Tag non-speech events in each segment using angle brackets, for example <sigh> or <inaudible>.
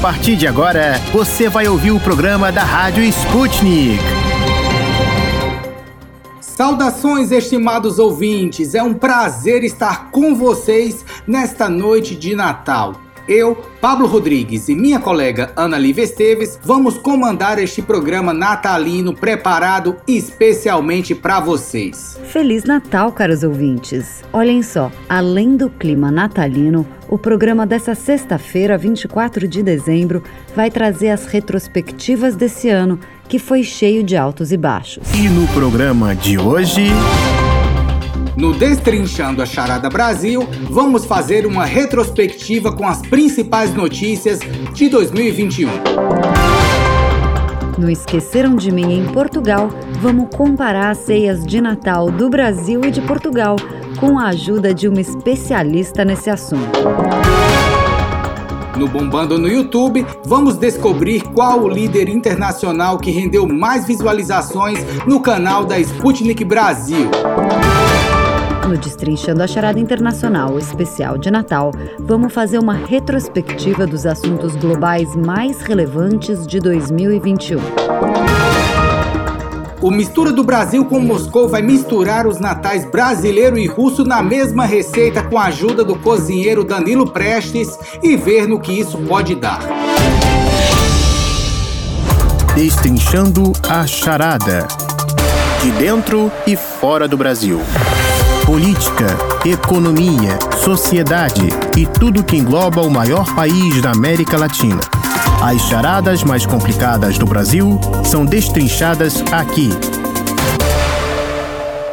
partir de agora, você vai ouvir o programa da Rádio Sputnik. Saudações, estimados ouvintes! É um prazer estar com vocês nesta noite de Natal. Eu, Pablo Rodrigues e minha colega Ana Lívia Esteves vamos comandar este programa natalino preparado especialmente para vocês. Feliz Natal, caros ouvintes! Olhem só, além do clima natalino, o programa dessa sexta-feira, 24 de dezembro, vai trazer as retrospectivas desse ano, que foi cheio de altos e baixos. E no programa de hoje. No Destrinchando a Charada Brasil, vamos fazer uma retrospectiva com as principais notícias de 2021. No Esqueceram de Mim em Portugal, vamos comparar as ceias de Natal do Brasil e de Portugal, com a ajuda de uma especialista nesse assunto. No Bombando no YouTube, vamos descobrir qual o líder internacional que rendeu mais visualizações no canal da Sputnik Brasil. No Destrinchando a Charada Internacional especial de Natal, vamos fazer uma retrospectiva dos assuntos globais mais relevantes de 2021. O Mistura do Brasil com Moscou vai misturar os natais brasileiro e russo na mesma receita com a ajuda do cozinheiro Danilo Prestes e ver no que isso pode dar. Destrinchando a Charada. De dentro e fora do Brasil política, economia, sociedade e tudo que engloba o maior país da América Latina. As charadas mais complicadas do Brasil são destrinchadas aqui.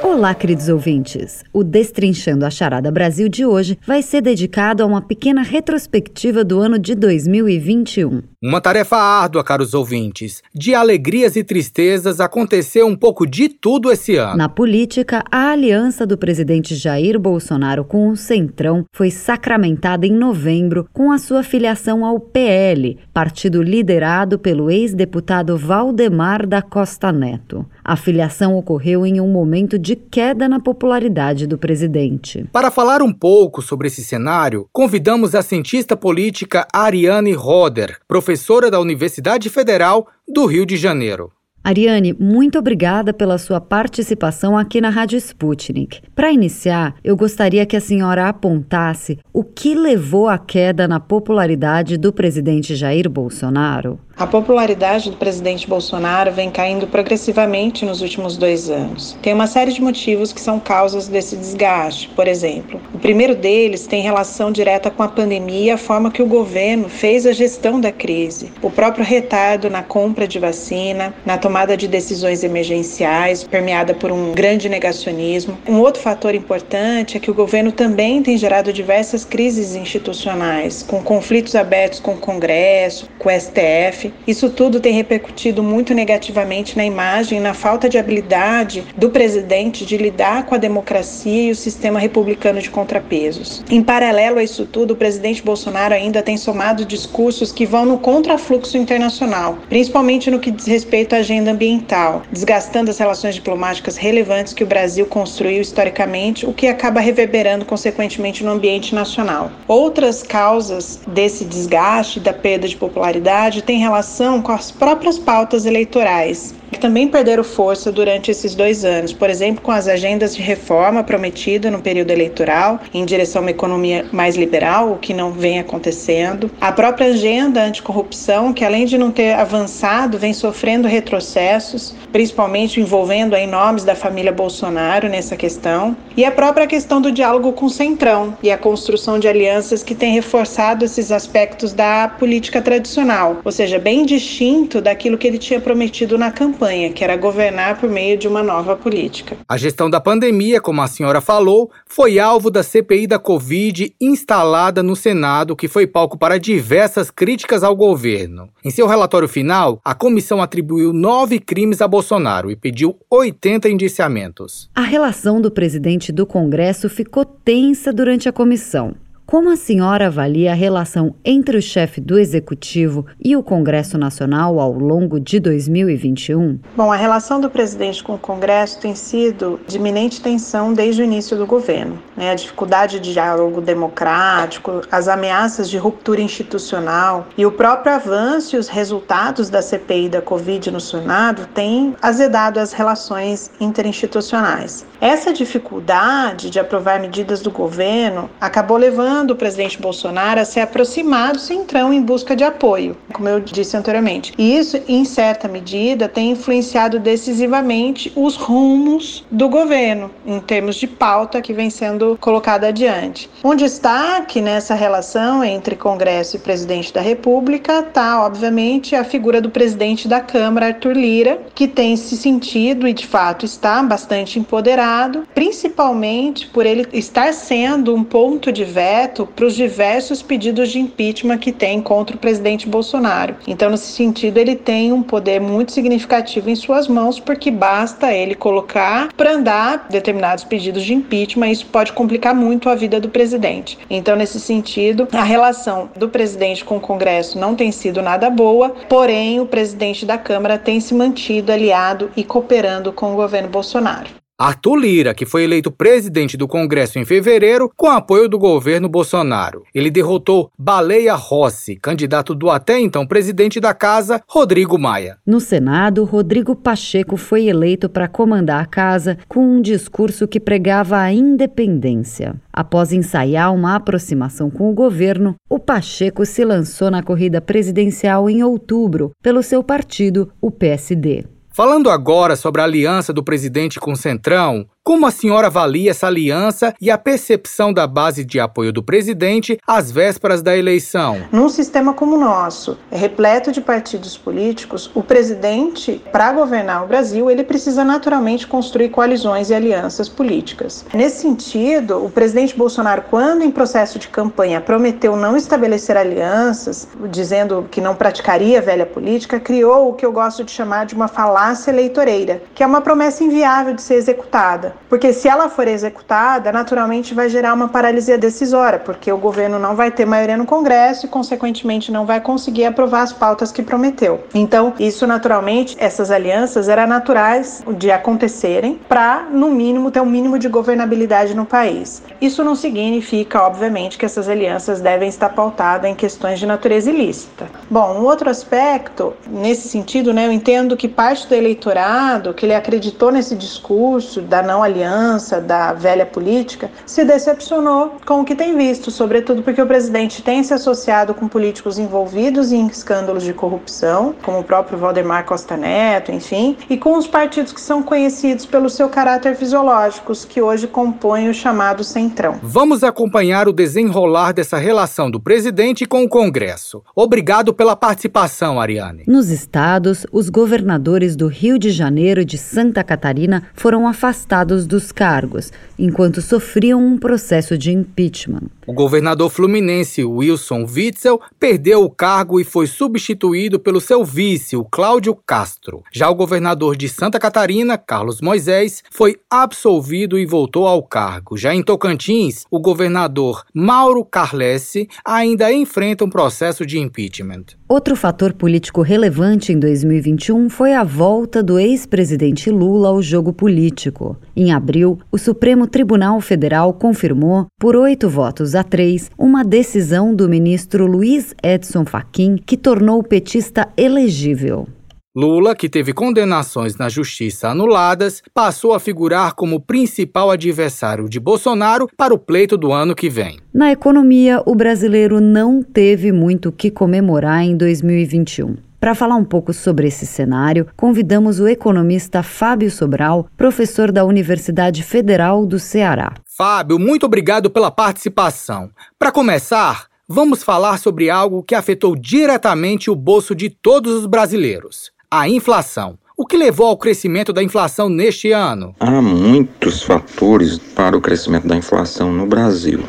Olá, queridos ouvintes! O Destrinchando a Charada Brasil de hoje vai ser dedicado a uma pequena retrospectiva do ano de 2021. Uma tarefa árdua, caros ouvintes. De alegrias e tristezas aconteceu um pouco de tudo esse ano. Na política, a aliança do presidente Jair Bolsonaro com o Centrão foi sacramentada em novembro com a sua filiação ao PL, partido liderado pelo ex-deputado Valdemar da Costa Neto. A filiação ocorreu em um momento de queda na popularidade do presidente. Para falar um pouco sobre esse cenário, convidamos a cientista política Ariane Roder, professora professora da Universidade Federal do Rio de Janeiro. Ariane, muito obrigada pela sua participação aqui na Rádio Sputnik. Para iniciar, eu gostaria que a senhora apontasse o que levou à queda na popularidade do presidente Jair Bolsonaro. A popularidade do presidente Bolsonaro vem caindo progressivamente nos últimos dois anos. Tem uma série de motivos que são causas desse desgaste. Por exemplo, o primeiro deles tem relação direta com a pandemia e a forma que o governo fez a gestão da crise. O próprio retardo na compra de vacina, na tomada de decisões emergenciais, permeada por um grande negacionismo. Um outro fator importante é que o governo também tem gerado diversas crises institucionais, com conflitos abertos com o Congresso, com o STF isso tudo tem repercutido muito negativamente na imagem na falta de habilidade do presidente de lidar com a democracia e o sistema republicano de contrapesos. Em paralelo a isso tudo, o presidente Bolsonaro ainda tem somado discursos que vão no contrafluxo internacional, principalmente no que diz respeito à agenda ambiental, desgastando as relações diplomáticas relevantes que o Brasil construiu historicamente, o que acaba reverberando consequentemente no ambiente nacional. Outras causas desse desgaste, da perda de popularidade, têm relação relação com as próprias pautas eleitorais que também perderam força durante esses dois anos, por exemplo, com as agendas de reforma prometida no período eleitoral em direção a uma economia mais liberal, o que não vem acontecendo. A própria agenda anticorrupção, que além de não ter avançado, vem sofrendo retrocessos, principalmente envolvendo aí nomes da família Bolsonaro nessa questão. E a própria questão do diálogo com o Centrão e a construção de alianças que tem reforçado esses aspectos da política tradicional, ou seja, bem distinto daquilo que ele tinha prometido na campanha campanha, que era governar por meio de uma nova política. A gestão da pandemia, como a senhora falou, foi alvo da CPI da Covid instalada no Senado, que foi palco para diversas críticas ao governo. Em seu relatório final, a comissão atribuiu nove crimes a Bolsonaro e pediu 80 indiciamentos. A relação do presidente do Congresso ficou tensa durante a comissão. Como a senhora avalia a relação entre o chefe do executivo e o Congresso Nacional ao longo de 2021? Bom, a relação do presidente com o Congresso tem sido de iminente tensão desde o início do governo. Né? A dificuldade de diálogo democrático, as ameaças de ruptura institucional e o próprio avanço e os resultados da CPI da Covid no Senado têm azedado as relações interinstitucionais. Essa dificuldade de aprovar medidas do governo acabou levando o presidente Bolsonaro a se aproximar do Centrão em busca de apoio, como eu disse anteriormente. E isso, em certa medida, tem influenciado decisivamente os rumos do governo, em termos de pauta que vem sendo colocada adiante. Um destaque nessa relação entre Congresso e presidente da República está, obviamente, a figura do presidente da Câmara, Arthur Lira, que tem se sentido e de fato está bastante empoderado, principalmente por ele estar sendo um ponto de veto para os diversos pedidos de impeachment que tem contra o presidente Bolsonaro. Então, nesse sentido, ele tem um poder muito significativo em suas mãos, porque basta ele colocar para andar determinados pedidos de impeachment, isso pode complicar muito a vida do presidente. Então, nesse sentido, a relação do presidente com o Congresso não tem sido nada boa, porém, o presidente da Câmara tem se mantido aliado e cooperando com o governo Bolsonaro. Arthur Lira, que foi eleito presidente do Congresso em fevereiro com apoio do governo Bolsonaro. Ele derrotou Baleia Rossi, candidato do até então presidente da casa, Rodrigo Maia. No Senado, Rodrigo Pacheco foi eleito para comandar a casa com um discurso que pregava a independência. Após ensaiar uma aproximação com o governo, o Pacheco se lançou na corrida presidencial em outubro pelo seu partido, o PSD. Falando agora sobre a aliança do presidente com o Centrão, como a senhora avalia essa aliança e a percepção da base de apoio do presidente às vésperas da eleição? Num sistema como o nosso, repleto de partidos políticos, o presidente, para governar o Brasil, ele precisa naturalmente construir coalizões e alianças políticas. Nesse sentido, o presidente Bolsonaro, quando em processo de campanha prometeu não estabelecer alianças, dizendo que não praticaria velha política, criou o que eu gosto de chamar de uma falácia eleitoreira, que é uma promessa inviável de ser executada. Porque se ela for executada, naturalmente vai gerar uma paralisia decisória, porque o governo não vai ter maioria no Congresso e, consequentemente, não vai conseguir aprovar as pautas que prometeu. Então, isso naturalmente, essas alianças eram naturais de acontecerem para, no mínimo, ter um mínimo de governabilidade no país. Isso não significa, obviamente, que essas alianças devem estar pautadas em questões de natureza ilícita. Bom, um outro aspecto, nesse sentido, né, eu entendo que parte do eleitorado que ele acreditou nesse discurso da não aliança, da velha política, se decepcionou com o que tem visto, sobretudo porque o presidente tem se associado com políticos envolvidos em escândalos de corrupção, como o próprio Valdemar Costa Neto, enfim, e com os partidos que são conhecidos pelo seu caráter fisiológico, que hoje compõem o chamado Centrão. Vamos acompanhar o desenrolar dessa relação do presidente com o Congresso. Obrigado pela participação, Ariane. Nos estados, os governadores do Rio de Janeiro e de Santa Catarina foram afastados dos cargos, enquanto sofriam um processo de impeachment. O governador fluminense Wilson Witzel perdeu o cargo e foi substituído pelo seu vice, o Cláudio Castro. Já o governador de Santa Catarina, Carlos Moisés, foi absolvido e voltou ao cargo. Já em Tocantins, o governador Mauro Carlesse ainda enfrenta um processo de impeachment. Outro fator político relevante em 2021 foi a volta do ex-presidente Lula ao jogo político. Em abril, o Supremo Tribunal Federal confirmou, por oito votos a três, uma decisão do ministro Luiz Edson Fachin que tornou o petista elegível. Lula, que teve condenações na justiça anuladas, passou a figurar como principal adversário de Bolsonaro para o pleito do ano que vem. Na economia, o brasileiro não teve muito o que comemorar em 2021. Para falar um pouco sobre esse cenário, convidamos o economista Fábio Sobral, professor da Universidade Federal do Ceará. Fábio, muito obrigado pela participação. Para começar, vamos falar sobre algo que afetou diretamente o bolso de todos os brasileiros: a inflação. O que levou ao crescimento da inflação neste ano? Há muitos fatores para o crescimento da inflação no Brasil.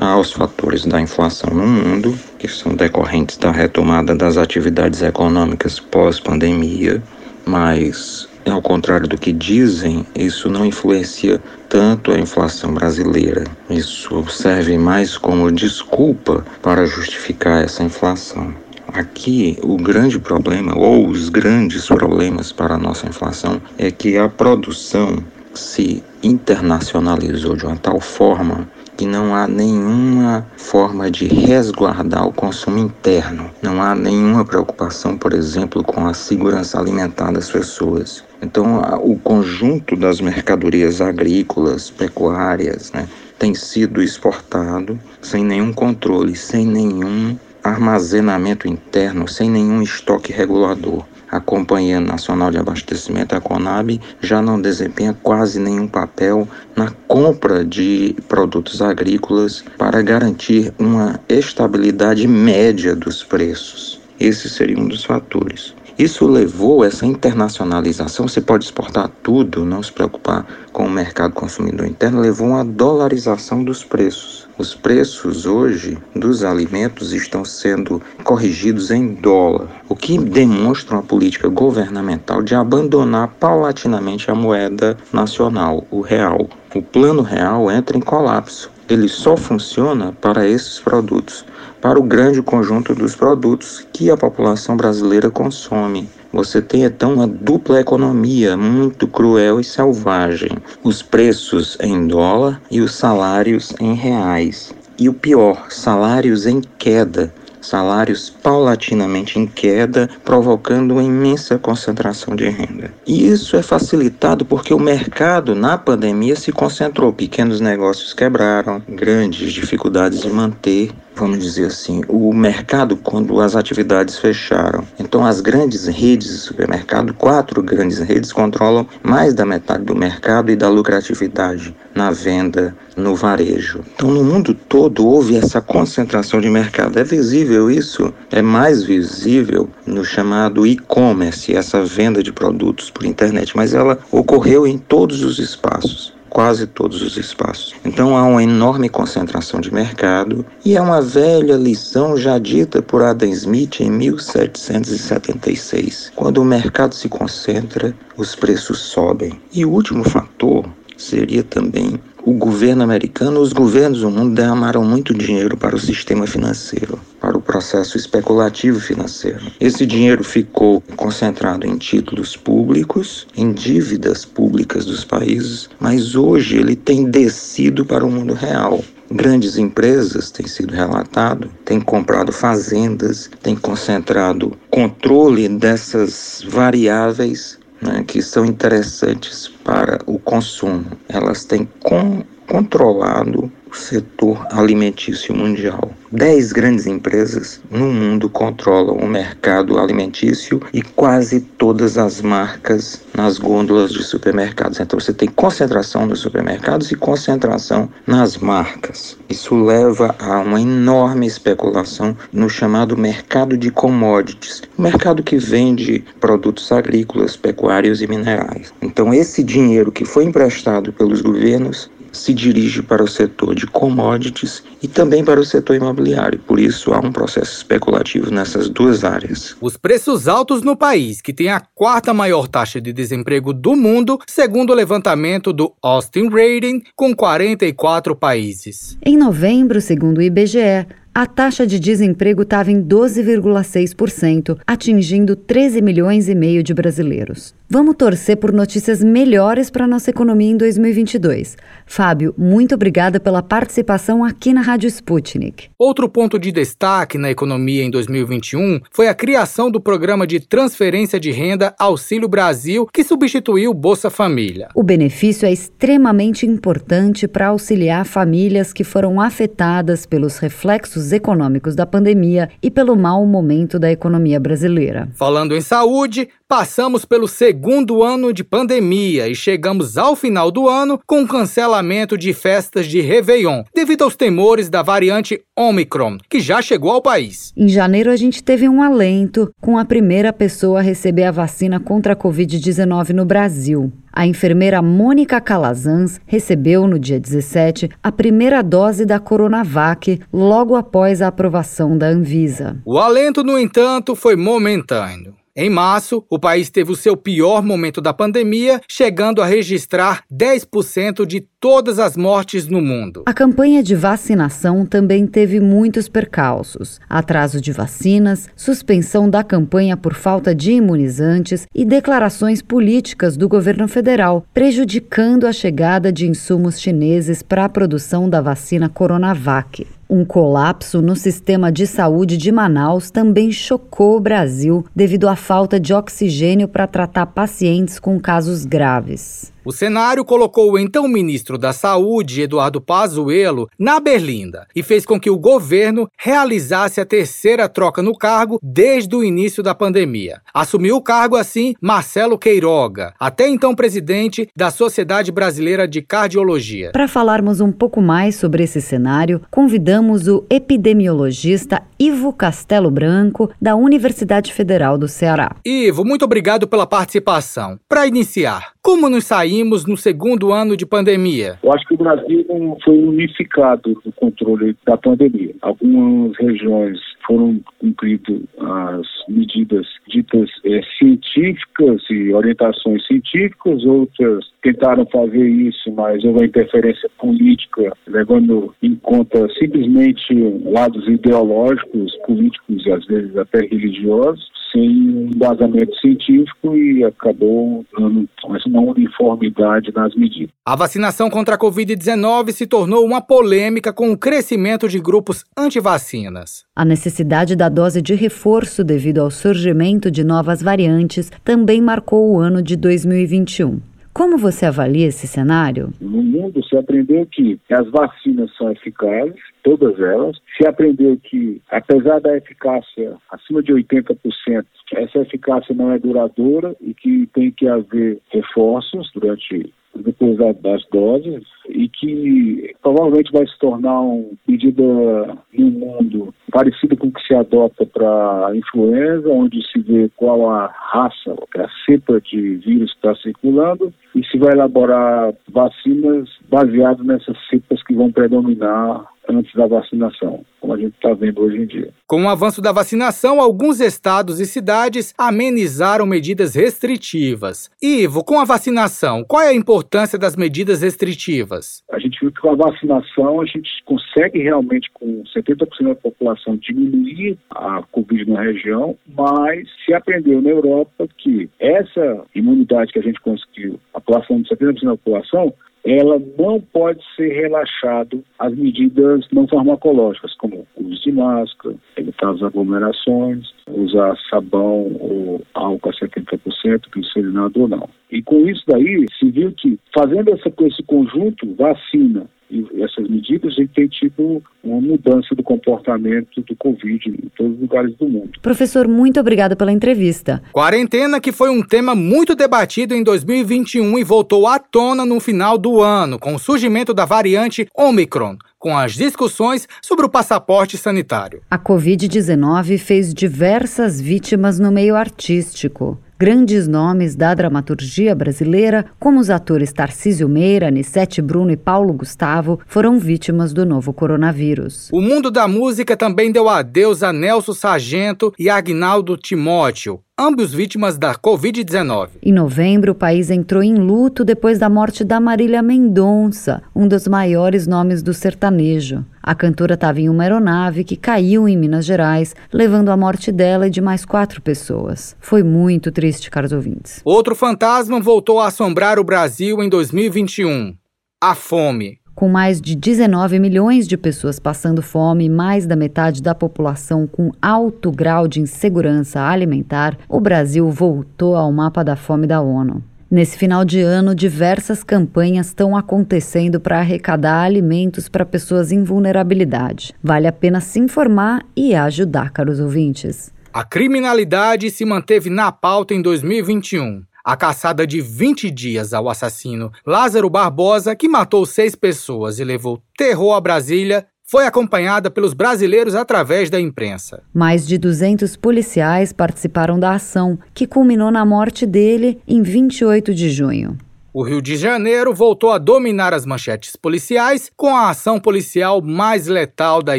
Há os fatores da inflação no mundo, que são decorrentes da retomada das atividades econômicas pós-pandemia, mas ao contrário do que dizem, isso não influencia tanto a inflação brasileira. Isso serve mais como desculpa para justificar essa inflação. Aqui, o grande problema, ou os grandes problemas para a nossa inflação, é que a produção se internacionalizou de uma tal forma que não há nenhuma forma de resguardar o consumo interno. Não há nenhuma preocupação, por exemplo, com a segurança alimentar das pessoas. Então, o conjunto das mercadorias agrícolas, pecuárias, né, tem sido exportado sem nenhum controle, sem nenhum armazenamento interno, sem nenhum estoque regulador a Companhia Nacional de Abastecimento, a CONAB, já não desempenha quase nenhum papel na compra de produtos agrícolas para garantir uma estabilidade média dos preços. Esse seria um dos fatores. Isso levou essa internacionalização, você pode exportar tudo, não se preocupar com o mercado consumidor interno, levou a dolarização dos preços. Os preços hoje dos alimentos estão sendo corrigidos em dólar, o que demonstra uma política governamental de abandonar paulatinamente a moeda nacional, o real. O plano real entra em colapso. Ele só funciona para esses produtos, para o grande conjunto dos produtos que a população brasileira consome. Você tem então uma dupla economia muito cruel e selvagem. Os preços em dólar e os salários em reais. E o pior, salários em queda salários paulatinamente em queda, provocando uma imensa concentração de renda. E isso é facilitado porque o mercado na pandemia se concentrou, pequenos negócios quebraram, grandes dificuldades de manter vamos dizer assim, o mercado quando as atividades fecharam. Então, as grandes redes de supermercado, quatro grandes redes, controlam mais da metade do mercado e da lucratividade na venda, no varejo. Então, no mundo todo houve essa concentração de mercado. É visível isso? É mais visível no chamado e-commerce, essa venda de produtos por internet, mas ela ocorreu em todos os espaços quase todos os espaços. Então há uma enorme concentração de mercado e é uma velha lição já dita por Adam Smith em 1776. Quando o mercado se concentra, os preços sobem. E o último fator seria também o governo americano, os governos do mundo derramaram muito dinheiro para o sistema financeiro, para o processo especulativo financeiro. Esse dinheiro ficou concentrado em títulos públicos, em dívidas públicas dos países, mas hoje ele tem descido para o mundo real. Grandes empresas, tem sido relatado, têm comprado fazendas, têm concentrado controle dessas variáveis né, que são interessantes para o consumo. Elas têm com, controlado o setor alimentício mundial. Dez grandes empresas no mundo controlam o mercado alimentício e quase todas as marcas nas gôndolas de supermercados. Então você tem concentração nos supermercados e concentração nas marcas. Isso leva a uma enorme especulação no chamado mercado de commodities, o mercado que vende produtos agrícolas, pecuários e minerais. Então esse dinheiro que foi emprestado pelos governos se dirige para o setor de commodities e também para o setor imobiliário. Por isso, há um processo especulativo nessas duas áreas. Os preços altos no país, que tem a quarta maior taxa de desemprego do mundo, segundo o levantamento do Austin Rating, com 44 países. Em novembro, segundo o IBGE, a taxa de desemprego estava em 12,6%, atingindo 13 milhões e meio de brasileiros. Vamos torcer por notícias melhores para a nossa economia em 2022. Fábio, muito obrigada pela participação aqui na Rádio Sputnik. Outro ponto de destaque na economia em 2021 foi a criação do programa de transferência de renda Auxílio Brasil, que substituiu Bolsa Família. O benefício é extremamente importante para auxiliar famílias que foram afetadas pelos reflexos econômicos da pandemia e pelo mau momento da economia brasileira. Falando em saúde, passamos pelo segundo ano de pandemia e chegamos ao final do ano com cancelamento de festas de Réveillon, devido aos temores da variante Omicron, que já chegou ao país. Em janeiro, a gente teve um alento com a primeira pessoa a receber a vacina contra a Covid-19 no Brasil. A enfermeira Mônica Calazans recebeu no dia 17 a primeira dose da Coronavac logo após a aprovação da Anvisa. O alento, no entanto, foi momentâneo. Em março, o país teve o seu pior momento da pandemia, chegando a registrar 10% de todas as mortes no mundo. A campanha de vacinação também teve muitos percalços: atraso de vacinas, suspensão da campanha por falta de imunizantes e declarações políticas do governo federal, prejudicando a chegada de insumos chineses para a produção da vacina Coronavac. Um colapso no sistema de saúde de Manaus também chocou o Brasil devido à falta de oxigênio para tratar pacientes com casos graves. O cenário colocou o então ministro da Saúde, Eduardo Pazuello, na berlinda e fez com que o governo realizasse a terceira troca no cargo desde o início da pandemia. Assumiu o cargo assim Marcelo Queiroga, até então presidente da Sociedade Brasileira de Cardiologia. Para falarmos um pouco mais sobre esse cenário, convidamos o epidemiologista Ivo Castelo Branco, da Universidade Federal do Ceará. Ivo, muito obrigado pela participação. Para iniciar, como nos saímos no segundo ano de pandemia? Eu acho que o Brasil não foi unificado no controle da pandemia. Algumas regiões foram cumpridas as medidas ditas é, científicas e orientações científicas, outras tentaram fazer isso, mas houve uma interferência política, levando em conta simplesmente lados ideológicos, políticos e às vezes até religiosos sem embasamento científico e acabou dando uma uniformidade nas medidas. A vacinação contra a Covid-19 se tornou uma polêmica com o crescimento de grupos anti-vacinas. A necessidade da dose de reforço devido ao surgimento de novas variantes também marcou o ano de 2021. Como você avalia esse cenário? No mundo se aprendeu que as vacinas são eficazes, todas elas. Se aprendeu que, apesar da eficácia acima de 80%, essa eficácia não é duradoura e que tem que haver reforços durante depois das doses e que provavelmente vai se tornar uma medida no mundo parecida com o que se adota para a influenza, onde se vê qual a raça, a cepa de vírus está circulando e se vai elaborar vacinas baseadas nessas cepas que vão predominar antes da vacinação, como a gente está vendo hoje em dia. Com o avanço da vacinação, alguns estados e cidades amenizaram medidas restritivas. Ivo, com a vacinação, qual é a importância das medidas restritivas? A gente viu que com a vacinação a gente consegue realmente, com 70% da população, diminuir a Covid na região, mas se aprendeu na Europa que essa imunidade que a gente conseguiu, a população de 70% da população, ela não pode ser relaxado às medidas não farmacológicas, como o uso de máscara, evitar as aglomerações, usar sabão ou álcool a 70%, glicerinado ou não. E com isso daí, se viu que fazendo essa, esse conjunto, vacina e essas medidas, a gente tem tido uma mudança do comportamento do Covid em todos os lugares do mundo. Professor, muito obrigada pela entrevista. Quarentena, que foi um tema muito debatido em 2021 e voltou à tona no final do ano, com o surgimento da variante Omicron com as discussões sobre o passaporte sanitário. A Covid-19 fez diversas vítimas no meio artístico. Grandes nomes da dramaturgia brasileira, como os atores Tarcísio Meira, Anissete Bruno e Paulo Gustavo, foram vítimas do novo coronavírus. O mundo da música também deu adeus a Nelson Sargento e Agnaldo Timóteo, ambos vítimas da Covid-19. Em novembro, o país entrou em luto depois da morte da Marília Mendonça, um dos maiores nomes do sertanejo. A cantora estava em uma aeronave que caiu em Minas Gerais, levando à morte dela e de mais quatro pessoas. Foi muito triste, caros ouvintes. Outro fantasma voltou a assombrar o Brasil em 2021: a fome. Com mais de 19 milhões de pessoas passando fome e mais da metade da população com alto grau de insegurança alimentar, o Brasil voltou ao mapa da fome da ONU. Nesse final de ano, diversas campanhas estão acontecendo para arrecadar alimentos para pessoas em vulnerabilidade. Vale a pena se informar e ajudar, caros ouvintes. A criminalidade se manteve na pauta em 2021. A caçada de 20 dias ao assassino Lázaro Barbosa, que matou seis pessoas e levou terror a Brasília, foi acompanhada pelos brasileiros através da imprensa. Mais de 200 policiais participaram da ação, que culminou na morte dele em 28 de junho. O Rio de Janeiro voltou a dominar as manchetes policiais com a ação policial mais letal da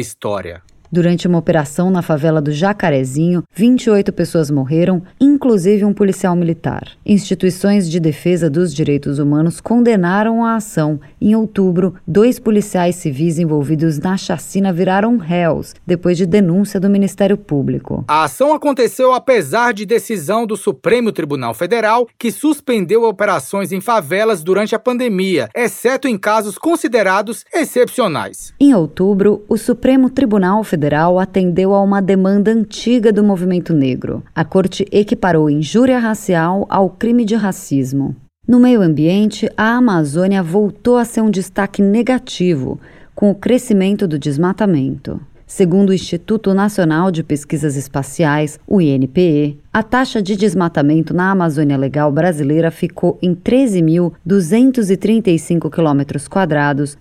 história. Durante uma operação na favela do Jacarezinho, 28 pessoas morreram, inclusive um policial militar. Instituições de defesa dos direitos humanos condenaram a ação. Em outubro, dois policiais civis envolvidos na chacina viraram réus, depois de denúncia do Ministério Público. A ação aconteceu apesar de decisão do Supremo Tribunal Federal, que suspendeu operações em favelas durante a pandemia, exceto em casos considerados excepcionais. Em outubro, o Supremo Tribunal Federal atendeu a uma demanda antiga do movimento negro. A corte equiparou injúria racial ao crime de racismo. No meio ambiente, a Amazônia voltou a ser um destaque negativo, com o crescimento do desmatamento. Segundo o Instituto Nacional de Pesquisas Espaciais, o INPE, a taxa de desmatamento na Amazônia Legal brasileira ficou em 13.235 km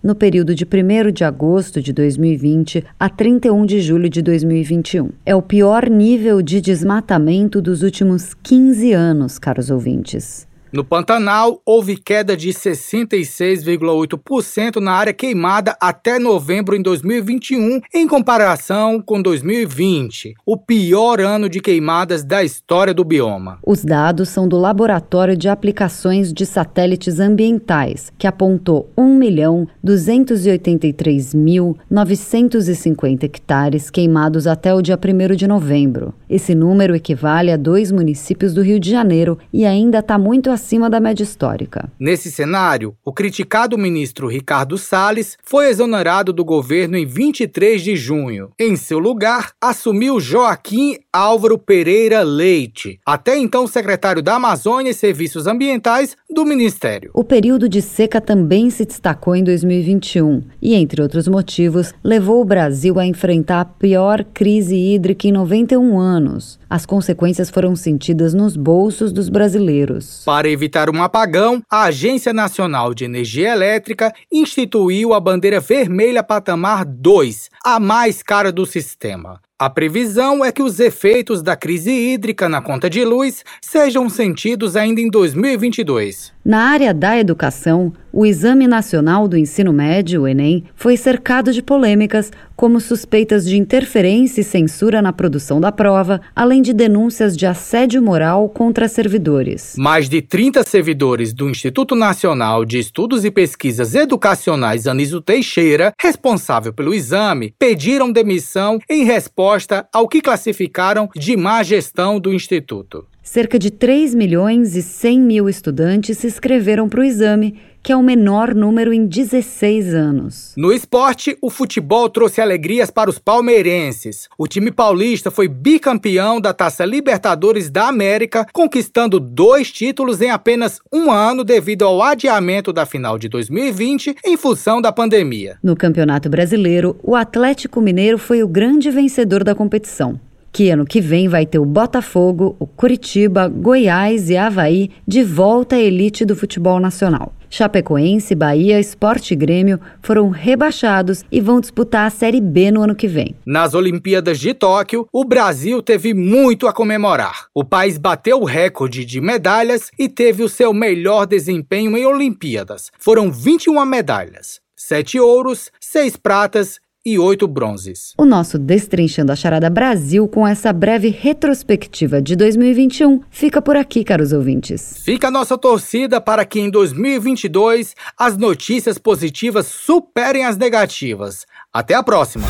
no período de 1 de agosto de 2020 a 31 de julho de 2021. É o pior nível de desmatamento dos últimos 15 anos, caros ouvintes. No Pantanal, houve queda de 66,8% na área queimada até novembro em 2021, em comparação com 2020, o pior ano de queimadas da história do bioma. Os dados são do Laboratório de Aplicações de Satélites Ambientais, que apontou 1.283.950 hectares queimados até o dia 1 de novembro. Esse número equivale a dois municípios do Rio de Janeiro e ainda está muito acima da média histórica. Nesse cenário, o criticado ministro Ricardo Salles foi exonerado do governo em 23 de junho. Em seu lugar, assumiu Joaquim Álvaro Pereira Leite, até então secretário da Amazônia e Serviços Ambientais do Ministério. O período de seca também se destacou em 2021 e, entre outros motivos, levou o Brasil a enfrentar a pior crise hídrica em 91 anos. As consequências foram sentidas nos bolsos dos brasileiros. Para evitar um apagão, a Agência Nacional de Energia Elétrica instituiu a bandeira vermelha patamar 2, a mais cara do sistema. A previsão é que os efeitos da crise hídrica na conta de luz sejam sentidos ainda em 2022. Na área da educação, o Exame Nacional do Ensino Médio, o Enem, foi cercado de polêmicas, como suspeitas de interferência e censura na produção da prova, além de denúncias de assédio moral contra servidores. Mais de 30 servidores do Instituto Nacional de Estudos e Pesquisas Educacionais Anísio Teixeira, responsável pelo exame, pediram demissão em resposta ao que classificaram de má gestão do Instituto. Cerca de 3 milhões e 100 mil estudantes se inscreveram para o exame, que é o menor número em 16 anos. No esporte, o futebol trouxe alegrias para os palmeirenses. O time paulista foi bicampeão da Taça Libertadores da América, conquistando dois títulos em apenas um ano devido ao adiamento da final de 2020 em função da pandemia. No Campeonato Brasileiro, o Atlético Mineiro foi o grande vencedor da competição que ano que vem vai ter o Botafogo, o Curitiba, Goiás e Havaí de volta à elite do futebol nacional. Chapecoense, Bahia, Esporte e Grêmio foram rebaixados e vão disputar a Série B no ano que vem. Nas Olimpíadas de Tóquio, o Brasil teve muito a comemorar. O país bateu o recorde de medalhas e teve o seu melhor desempenho em Olimpíadas. Foram 21 medalhas, 7 ouros, 6 pratas e oito bronzes. O nosso Destrinchando a Charada Brasil, com essa breve retrospectiva de 2021, fica por aqui, caros ouvintes. Fica a nossa torcida para que em 2022 as notícias positivas superem as negativas. Até a próxima!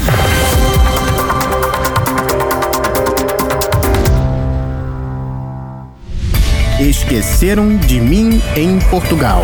Esqueceram de mim em Portugal.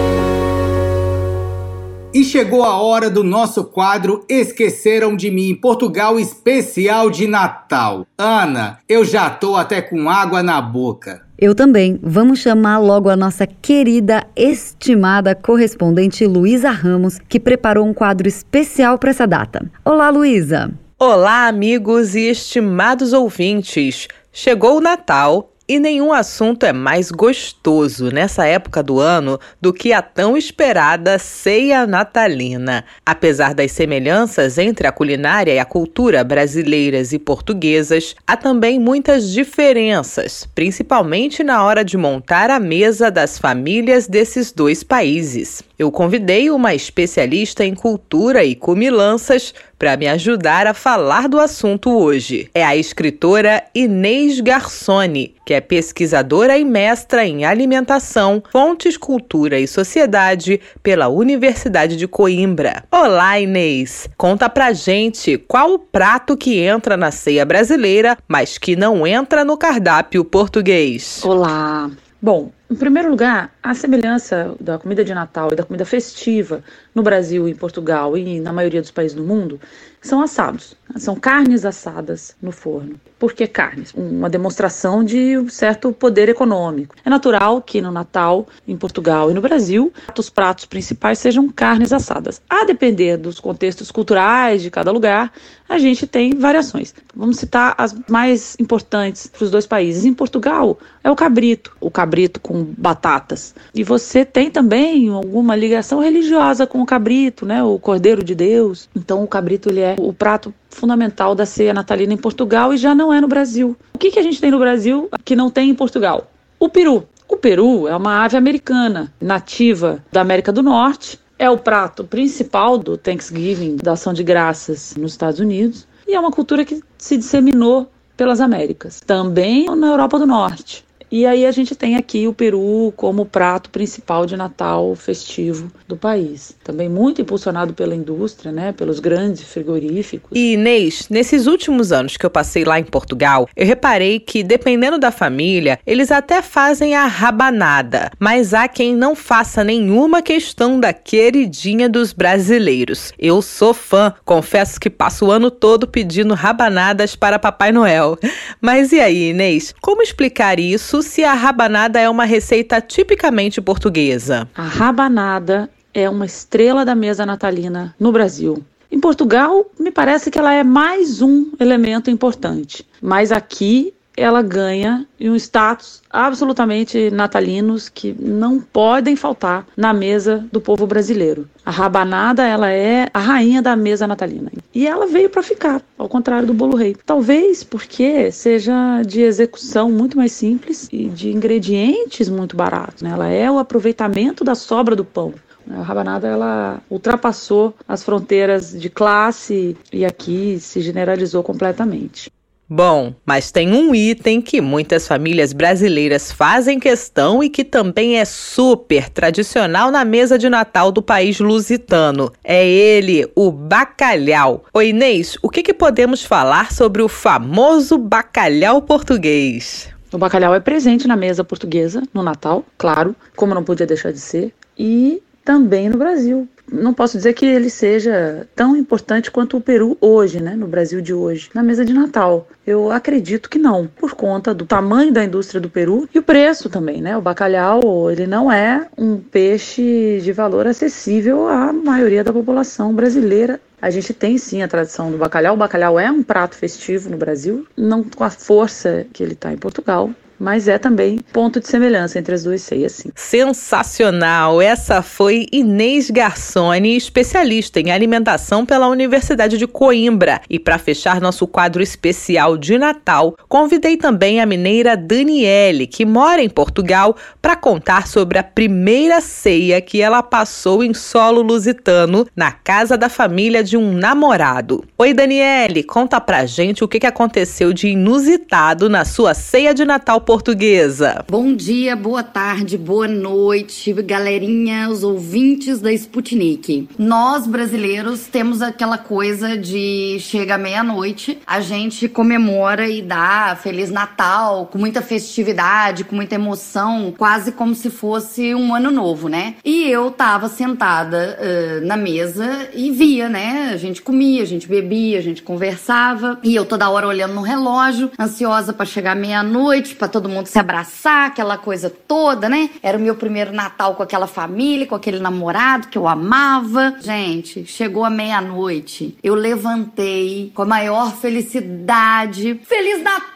E chegou a hora do nosso quadro Esqueceram de Mim, Portugal especial de Natal. Ana, eu já tô até com água na boca. Eu também. Vamos chamar logo a nossa querida, estimada correspondente Luísa Ramos, que preparou um quadro especial para essa data. Olá, Luísa! Olá, amigos e estimados ouvintes! Chegou o Natal E nenhum assunto é mais gostoso nessa época do ano do que a tão esperada ceia natalina. Apesar das semelhanças entre a culinária e a cultura brasileiras e portuguesas, há também muitas diferenças, principalmente na hora de montar a mesa das famílias desses dois países. Eu convidei uma especialista em cultura e comilanças para me ajudar a falar do assunto hoje. É a escritora Inês Garçoni, que é pesquisadora e mestra em alimentação, fontes, cultura e sociedade pela Universidade de Coimbra. Olá, Inês! Conta pra gente qual o prato que entra na ceia brasileira, mas que não entra no cardápio português. Olá! Bom, em primeiro lugar, a semelhança da comida de Natal e da comida festiva no Brasil, em Portugal e na maioria dos países do mundo são assados. São carnes assadas no forno. Por que carnes? Uma demonstração de um certo poder econômico. É natural que no Natal, em Portugal e no Brasil, os pratos principais sejam carnes assadas. A depender dos contextos culturais de cada lugar, a gente tem variações. Vamos citar as mais importantes para os dois países. Em Portugal, é o cabrito. O cabrito com batatas. E você tem também alguma ligação religiosa com o cabrito, né? O Cordeiro de Deus. Então o cabrito ele é o prato fundamental da ceia natalina em Portugal e já não é no Brasil. O que, que a gente tem no Brasil que não tem em Portugal? O peru. O peru é uma ave americana, nativa da América do Norte. É o prato principal do Thanksgiving, da ação de graças nos Estados Unidos. E é uma cultura que se disseminou pelas Américas, também na Europa do Norte. E aí a gente tem aqui o peru como prato principal de Natal festivo do país. Também muito impulsionado pela indústria, né, pelos grandes frigoríficos. E Inês, nesses últimos anos que eu passei lá em Portugal, eu reparei que dependendo da família, eles até fazem a rabanada, mas há quem não faça nenhuma questão da queridinha dos brasileiros. Eu sou fã, confesso que passo o ano todo pedindo rabanadas para Papai Noel. <laughs> Mas e aí, Inês, como explicar isso se a rabanada é uma receita tipicamente portuguesa. A rabanada é uma estrela da mesa natalina no Brasil. Em Portugal, me parece que ela é mais um elemento importante, mas aqui ela ganha um status absolutamente natalinos que não podem faltar na mesa do povo brasileiro. A rabanada, ela é a rainha da mesa natalina. E ela veio para ficar, ao contrário do bolo rei. Talvez porque seja de execução muito mais simples e de ingredientes muito baratos. Né? Ela é o aproveitamento da sobra do pão. A rabanada ela ultrapassou as fronteiras de classe e aqui se generalizou completamente. Bom, mas tem um item que muitas famílias brasileiras fazem questão e que também é super tradicional na mesa de Natal do país lusitano. É ele, o bacalhau. Oi, Inês, o que, que podemos falar sobre o famoso bacalhau português? O bacalhau é presente na mesa portuguesa no Natal, claro, como não podia deixar de ser, e também no Brasil não posso dizer que ele seja tão importante quanto o Peru hoje, né, no Brasil de hoje, na mesa de Natal. Eu acredito que não, por conta do tamanho da indústria do Peru e o preço também, né? O bacalhau, ele não é um peixe de valor acessível à maioria da população brasileira a gente tem sim a tradição do bacalhau. O bacalhau é um prato festivo no Brasil, não com a força que ele está em Portugal, mas é também ponto de semelhança entre as duas ceias, sim. Sensacional! Essa foi Inês Garçoni, especialista em alimentação pela Universidade de Coimbra. E para fechar nosso quadro especial de Natal, convidei também a mineira Daniele, que mora em Portugal, para contar sobre a primeira ceia que ela passou em solo lusitano, na casa da família de um namorado. Oi, Daniele, conta pra gente o que aconteceu de inusitado na sua ceia de Natal portuguesa. Bom dia, boa tarde, boa noite, galerinha, os ouvintes da Sputnik. Nós brasileiros temos aquela coisa de chega meia-noite, a gente comemora e dá Feliz Natal com muita festividade, com muita emoção, quase como se fosse um ano novo, né? E eu tava sentada uh, na mesa e via, né? A gente comia, a gente bebia, a gente conversava e eu toda hora olhando no relógio, ansiosa para chegar meia-noite, para todo todo mundo se abraçar, aquela coisa toda, né? Era o meu primeiro Natal com aquela família, com aquele namorado que eu amava. Gente, chegou a meia-noite. Eu levantei com a maior felicidade. Feliz Natal!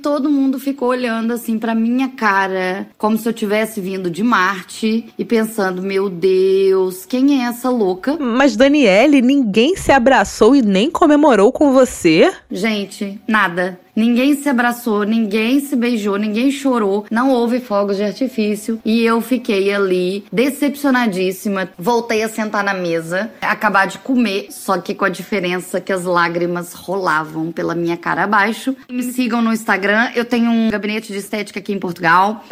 todo mundo ficou olhando assim pra minha cara, como se eu tivesse vindo de Marte e pensando: meu Deus, quem é essa louca? Mas, Daniele, ninguém se abraçou e nem comemorou com você? Gente, nada. Ninguém se abraçou, ninguém se beijou, ninguém chorou, não houve fogos de artifício e eu fiquei ali decepcionadíssima. Voltei a sentar na mesa, acabar de comer, só que com a diferença que as lágrimas rolavam pela minha cara abaixo. Me sigam no Instagram, eu tenho um gabinete de estética aqui em Portugal,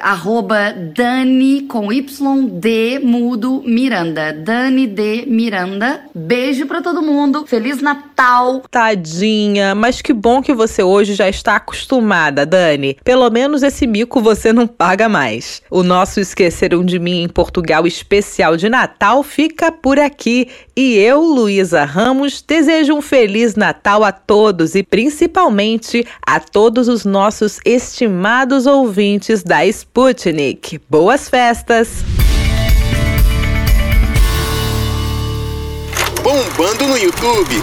Dani com Y D mudo Miranda. Dani D Miranda. Beijo para todo mundo. Feliz Natal. Tadinha, mas que bom que você hoje já está acostumada, Dani. Pelo menos esse mico você não paga mais. O nosso Esqueceram de Mim em Portugal especial de Natal fica por aqui. E eu, Luísa Ramos, desejo um Feliz Natal a todos e principalmente a todos os nossos estimados ouvintes da Sputnik. Boas festas! Bombando no YouTube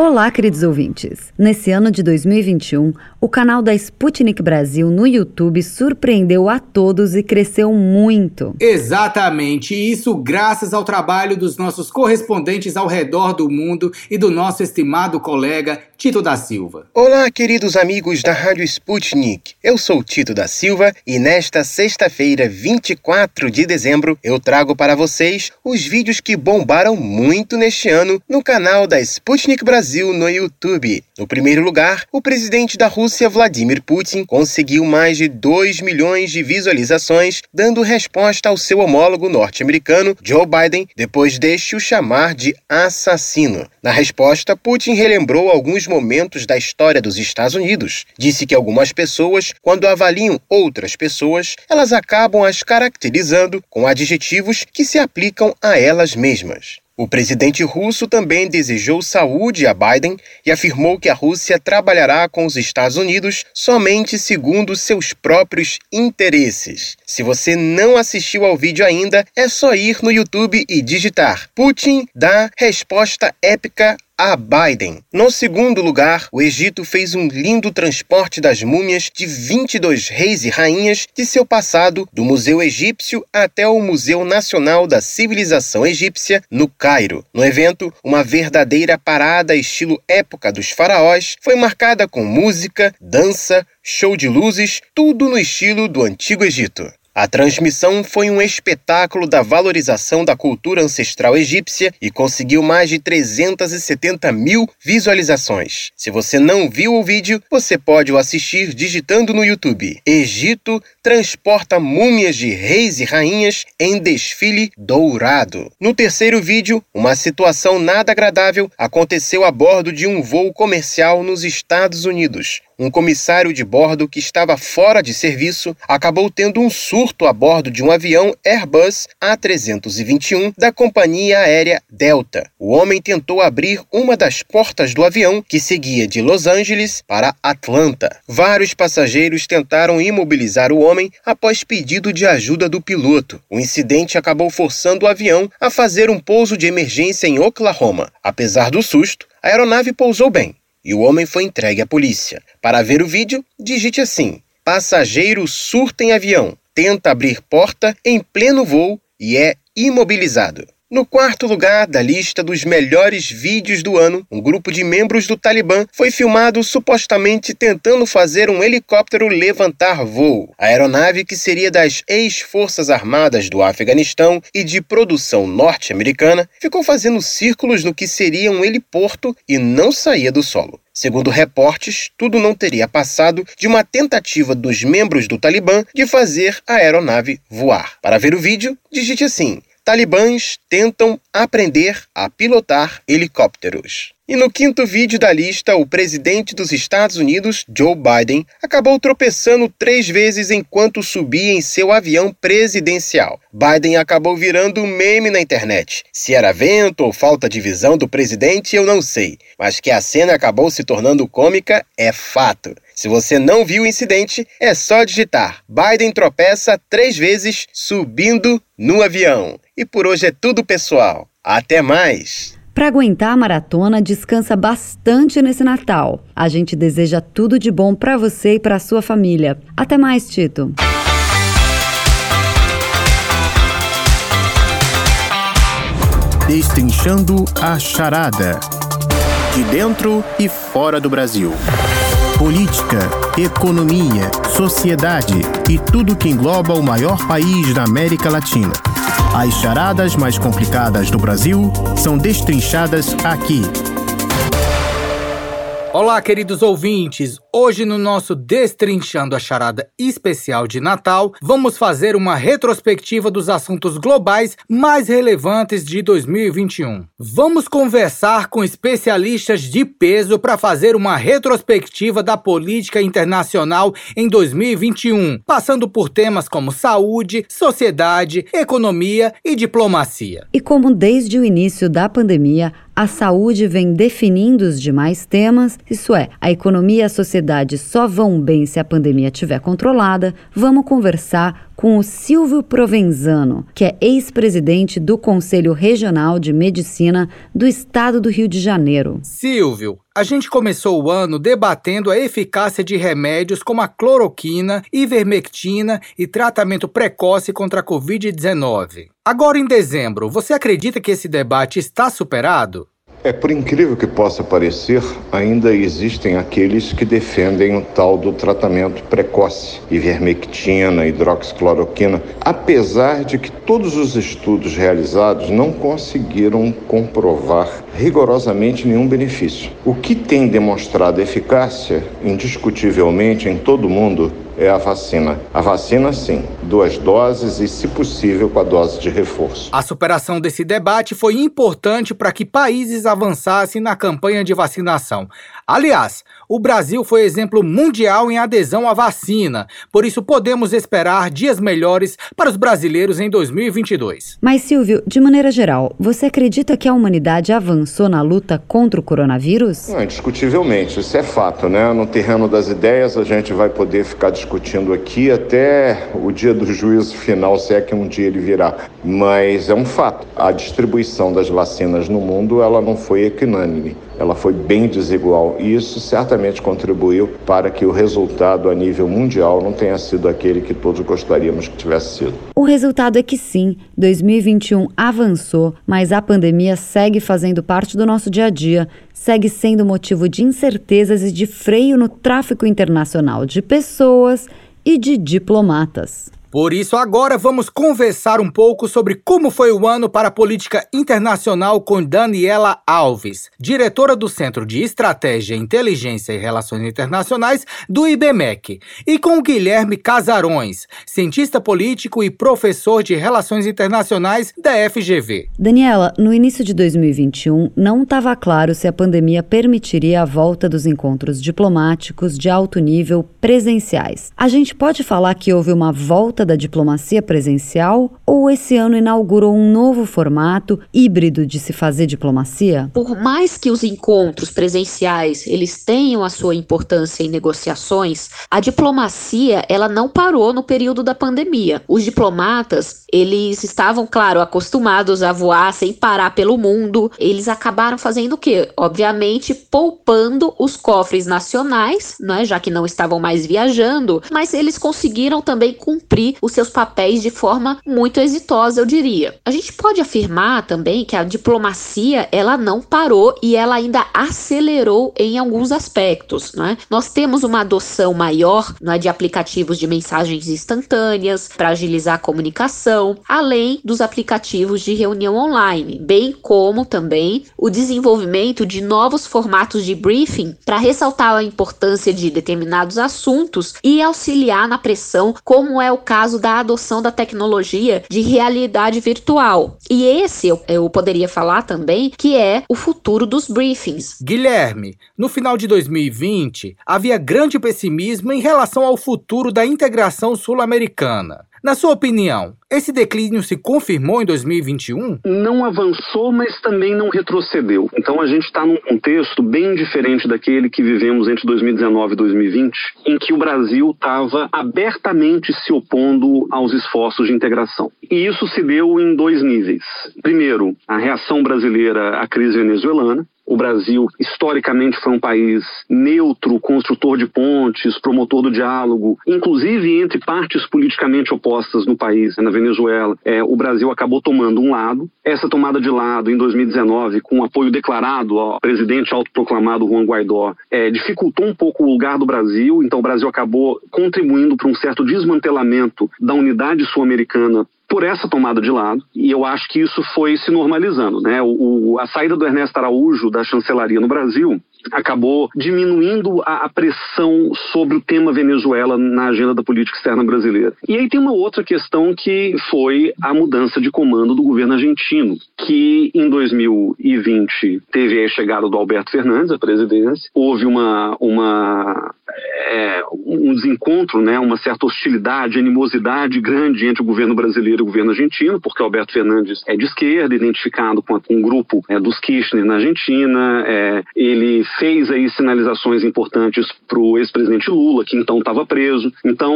Olá, queridos ouvintes! Nesse ano de 2021, o canal da Sputnik Brasil no YouTube surpreendeu a todos e cresceu muito. Exatamente, isso graças ao trabalho dos nossos correspondentes ao redor do mundo e do nosso estimado colega Tito da Silva. Olá, queridos amigos da Rádio Sputnik. Eu sou Tito da Silva e nesta sexta-feira, 24 de dezembro, eu trago para vocês os vídeos que bombaram muito neste ano no canal da Sputnik Brasil no YouTube. No primeiro lugar, o presidente da Rússia, Vladimir Putin, conseguiu mais de 2 milhões de visualizações, dando resposta ao seu homólogo norte-americano, Joe Biden, depois deste o chamar de assassino. Na resposta, Putin relembrou alguns momentos da história dos Estados Unidos. Disse que algumas pessoas, quando avaliam outras pessoas, elas acabam as caracterizando com adjetivos que se aplicam a elas mesmas. O presidente russo também desejou saúde a Biden e afirmou que a Rússia trabalhará com os Estados Unidos somente segundo seus próprios interesses. Se você não assistiu ao vídeo ainda, é só ir no YouTube e digitar Putin dá resposta épica a Biden. No segundo lugar, o Egito fez um lindo transporte das múmias de 22 reis e rainhas de seu passado, do Museu Egípcio até o Museu Nacional da Civilização Egípcia, no Cairo. No evento, uma verdadeira parada estilo época dos faraós foi marcada com música, dança, show de luzes, tudo no estilo do Antigo Egito. A transmissão foi um espetáculo da valorização da cultura ancestral egípcia e conseguiu mais de 370 mil visualizações. Se você não viu o vídeo, você pode o assistir digitando no YouTube. Egito transporta múmias de reis e rainhas em desfile dourado. No terceiro vídeo, uma situação nada agradável aconteceu a bordo de um voo comercial nos Estados Unidos um comissário de bordo que estava fora de serviço acabou tendo um surto a bordo de um avião Airbus A321 da companhia aérea Delta. O homem tentou abrir uma das portas do avião que seguia de Los Angeles para Atlanta. Vários passageiros tentaram imobilizar o homem após pedido de ajuda do piloto. O incidente acabou forçando o avião a fazer um pouso de emergência em Oklahoma. Apesar do susto, a aeronave pousou bem e o homem foi entregue à polícia. Para ver o vídeo, digite assim: passageiro surta em avião, tenta abrir porta em pleno voo e é imobilizado. No quarto lugar da lista dos melhores vídeos do ano, um grupo de membros do Talibã foi filmado supostamente tentando fazer um helicóptero levantar voo. A aeronave, que seria das ex-forças armadas do Afeganistão e de produção norte-americana, ficou fazendo círculos no que seria um heliporto e não saía do solo. Segundo reportes, tudo não teria passado de uma tentativa dos membros do Talibã de fazer a aeronave voar. Para ver o vídeo, digite assim: talibãs tentam aprender a pilotar helicópteros. E no quinto vídeo da lista, o presidente dos Estados Unidos, Joe Biden, acabou tropeçando três vezes enquanto subia em seu avião presidencial. Biden acabou virando um meme na internet. Se era vento ou falta de visão do presidente, eu não sei, mas que a cena acabou se tornando cômica é fato. Se você não viu o incidente, é só digitar Biden tropeça três vezes subindo no avião. E por hoje é tudo, pessoal. Até mais! Para aguentar a maratona, descansa bastante nesse Natal. A gente deseja tudo de bom para você e para sua família. Até mais, Tito. Destrinchando a charada. De dentro e fora do Brasil. Política, economia, sociedade e tudo que engloba o maior país da América Latina. As charadas mais complicadas do Brasil são destrinchadas aqui. Olá, queridos ouvintes. Hoje, no nosso Destrinchando a Charada especial de Natal, vamos fazer uma retrospectiva dos assuntos globais mais relevantes de 2021. Vamos conversar com especialistas de peso para fazer uma retrospectiva da política internacional em 2021, passando por temas como saúde, sociedade, economia e diplomacia. E como desde o início da pandemia, a saúde vem definindo os demais temas, isso é, a economia a sociedade só vão bem se a pandemia estiver controlada, vamos conversar com o Silvio Provenzano, que é ex-presidente do Conselho Regional de Medicina do Estado do Rio de Janeiro. Silvio, a gente começou o ano debatendo a eficácia de remédios como a cloroquina, ivermectina e tratamento precoce contra a Covid-19. Agora, em dezembro, você acredita que esse debate está superado? É por incrível que possa parecer, ainda existem aqueles que defendem o tal do tratamento precoce, ivermectina, hidroxicloroquina, apesar de que todos os estudos realizados não conseguiram comprovar rigorosamente nenhum benefício. O que tem demonstrado eficácia, indiscutivelmente em todo o mundo, é a vacina. A vacina, sim, duas doses e, se possível, com a dose de reforço. A superação desse debate foi importante para que países avançassem na campanha de vacinação. Aliás, o Brasil foi exemplo mundial em adesão à vacina, por isso podemos esperar dias melhores para os brasileiros em 2022. Mas, Silvio, de maneira geral, você acredita que a humanidade avançou na luta contra o coronavírus? Não, indiscutivelmente, isso é fato, né? No terreno das ideias, a gente vai poder ficar discutindo aqui até o dia do juízo final, se é que um dia ele virá. Mas é um fato. A distribuição das vacinas no mundo, ela não foi equinânime ela foi bem desigual e isso certamente contribuiu para que o resultado a nível mundial não tenha sido aquele que todos gostaríamos que tivesse sido. O resultado é que sim, 2021 avançou, mas a pandemia segue fazendo parte do nosso dia a dia, segue sendo motivo de incertezas e de freio no tráfico internacional de pessoas e de diplomatas. Por isso, agora vamos conversar um pouco sobre como foi o ano para a política internacional com Daniela Alves, diretora do Centro de Estratégia, Inteligência e Relações Internacionais do IBMEC, e com Guilherme Casarões, cientista político e professor de Relações Internacionais da FGV. Daniela, no início de 2021, não estava claro se a pandemia permitiria a volta dos encontros diplomáticos de alto nível presenciais. A gente pode falar que houve uma volta volta da diplomacia presencial ou esse ano inaugurou um novo formato híbrido de se fazer diplomacia? Por mais que os encontros presenciais eles tenham a sua importância em negociações, a diplomacia ela não parou no período da pandemia. Os diplomatas eles estavam, claro, acostumados a voar sem parar pelo mundo. Eles acabaram fazendo o quê? Obviamente poupando os cofres nacionais, né, já que não estavam mais viajando, mas eles conseguiram também cumprir os seus papéis de forma muito exitosa, eu diria. A gente pode afirmar também que a diplomacia ela não parou e ela ainda acelerou em alguns aspectos. Né? Nós temos uma adoção maior né, de aplicativos de mensagens instantâneas para agilizar a comunicação, além dos aplicativos de reunião online, bem como também o desenvolvimento de novos formatos de briefing para ressaltar a importância de determinados assuntos e auxiliar na pressão, como é o caso caso da adoção da tecnologia de realidade virtual. E esse eu, eu poderia falar também que é o futuro dos briefings. Guilherme, no final de 2020, havia grande pessimismo em relação ao futuro da integração sul-americana. Na sua opinião, esse declínio se confirmou em 2021? Não avançou, mas também não retrocedeu. Então a gente está num contexto bem diferente daquele que vivemos entre 2019 e 2020, em que o Brasil estava abertamente se opondo aos esforços de integração. E isso se deu em dois níveis. Primeiro, a reação brasileira à crise venezuelana, o Brasil, historicamente, foi um país neutro, construtor de pontes, promotor do diálogo, inclusive entre partes politicamente opostas no país. Na Venezuela, é, o Brasil acabou tomando um lado. Essa tomada de lado, em 2019, com apoio declarado ao presidente autoproclamado Juan Guaidó, é, dificultou um pouco o lugar do Brasil. Então, o Brasil acabou contribuindo para um certo desmantelamento da unidade sul-americana por essa tomada de lado, e eu acho que isso foi se normalizando. Né? O, o, a saída do Ernesto Araújo da chancelaria no Brasil acabou diminuindo a, a, pressão sobre o tema Venezuela na agenda da política externa brasileira. E aí tem uma outra questão que foi a mudança de comando do governo argentino, que em 2020 teve a chegada do Alberto Fernandes à presidência, houve uma, uma é, um desencontro, né, uma certa hostilidade, animosidade grande entre o governo brasileiro e o governo argentino, porque Alberto Fernandes é de esquerda, identificado com um grupo é, dos Kirchner na Argentina, é, ele fez aí sinalizações importantes para o ex-presidente Lula, que então estava preso. Então,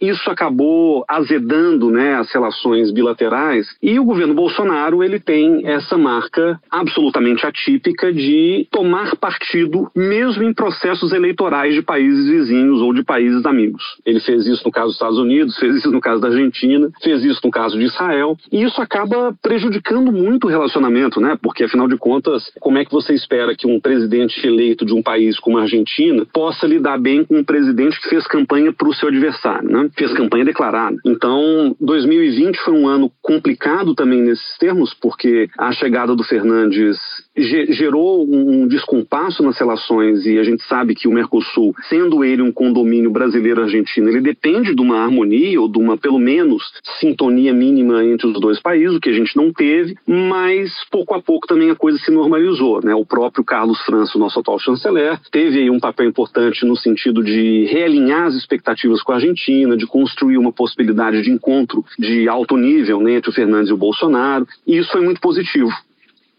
isso acabou azedando né, as relações bilaterais e o governo Bolsonaro ele tem essa marca absolutamente atípica de tomar partido mesmo em processos eleitorais de países vizinhos ou de países amigos. Ele fez isso no caso dos Estados Unidos, fez isso no caso da Argentina, fez isso no caso de Israel e isso acaba prejudicando muito o relacionamento, né? Porque afinal de contas, como é que você espera que um presidente eleito de um país como a Argentina possa lidar bem com um presidente que fez campanha para o seu adversário, né? Fez campanha declarada. Então, 2020 foi um ano complicado também nesses termos, porque a chegada do Fernandes gerou um descompasso nas relações e a gente sabe que o Mercosul, sendo ele um condomínio brasileiro-argentino, ele depende de uma harmonia ou de uma, pelo menos, sintonia mínima entre os dois países, o que a gente não teve, mas pouco a pouco também a coisa se normalizou, né? O próprio Carlos França, nosso atual chanceler, teve um papel importante no sentido de realinhar as expectativas com a Argentina, de construir uma possibilidade de encontro de alto nível né, entre o Fernandes e o Bolsonaro, e isso foi muito positivo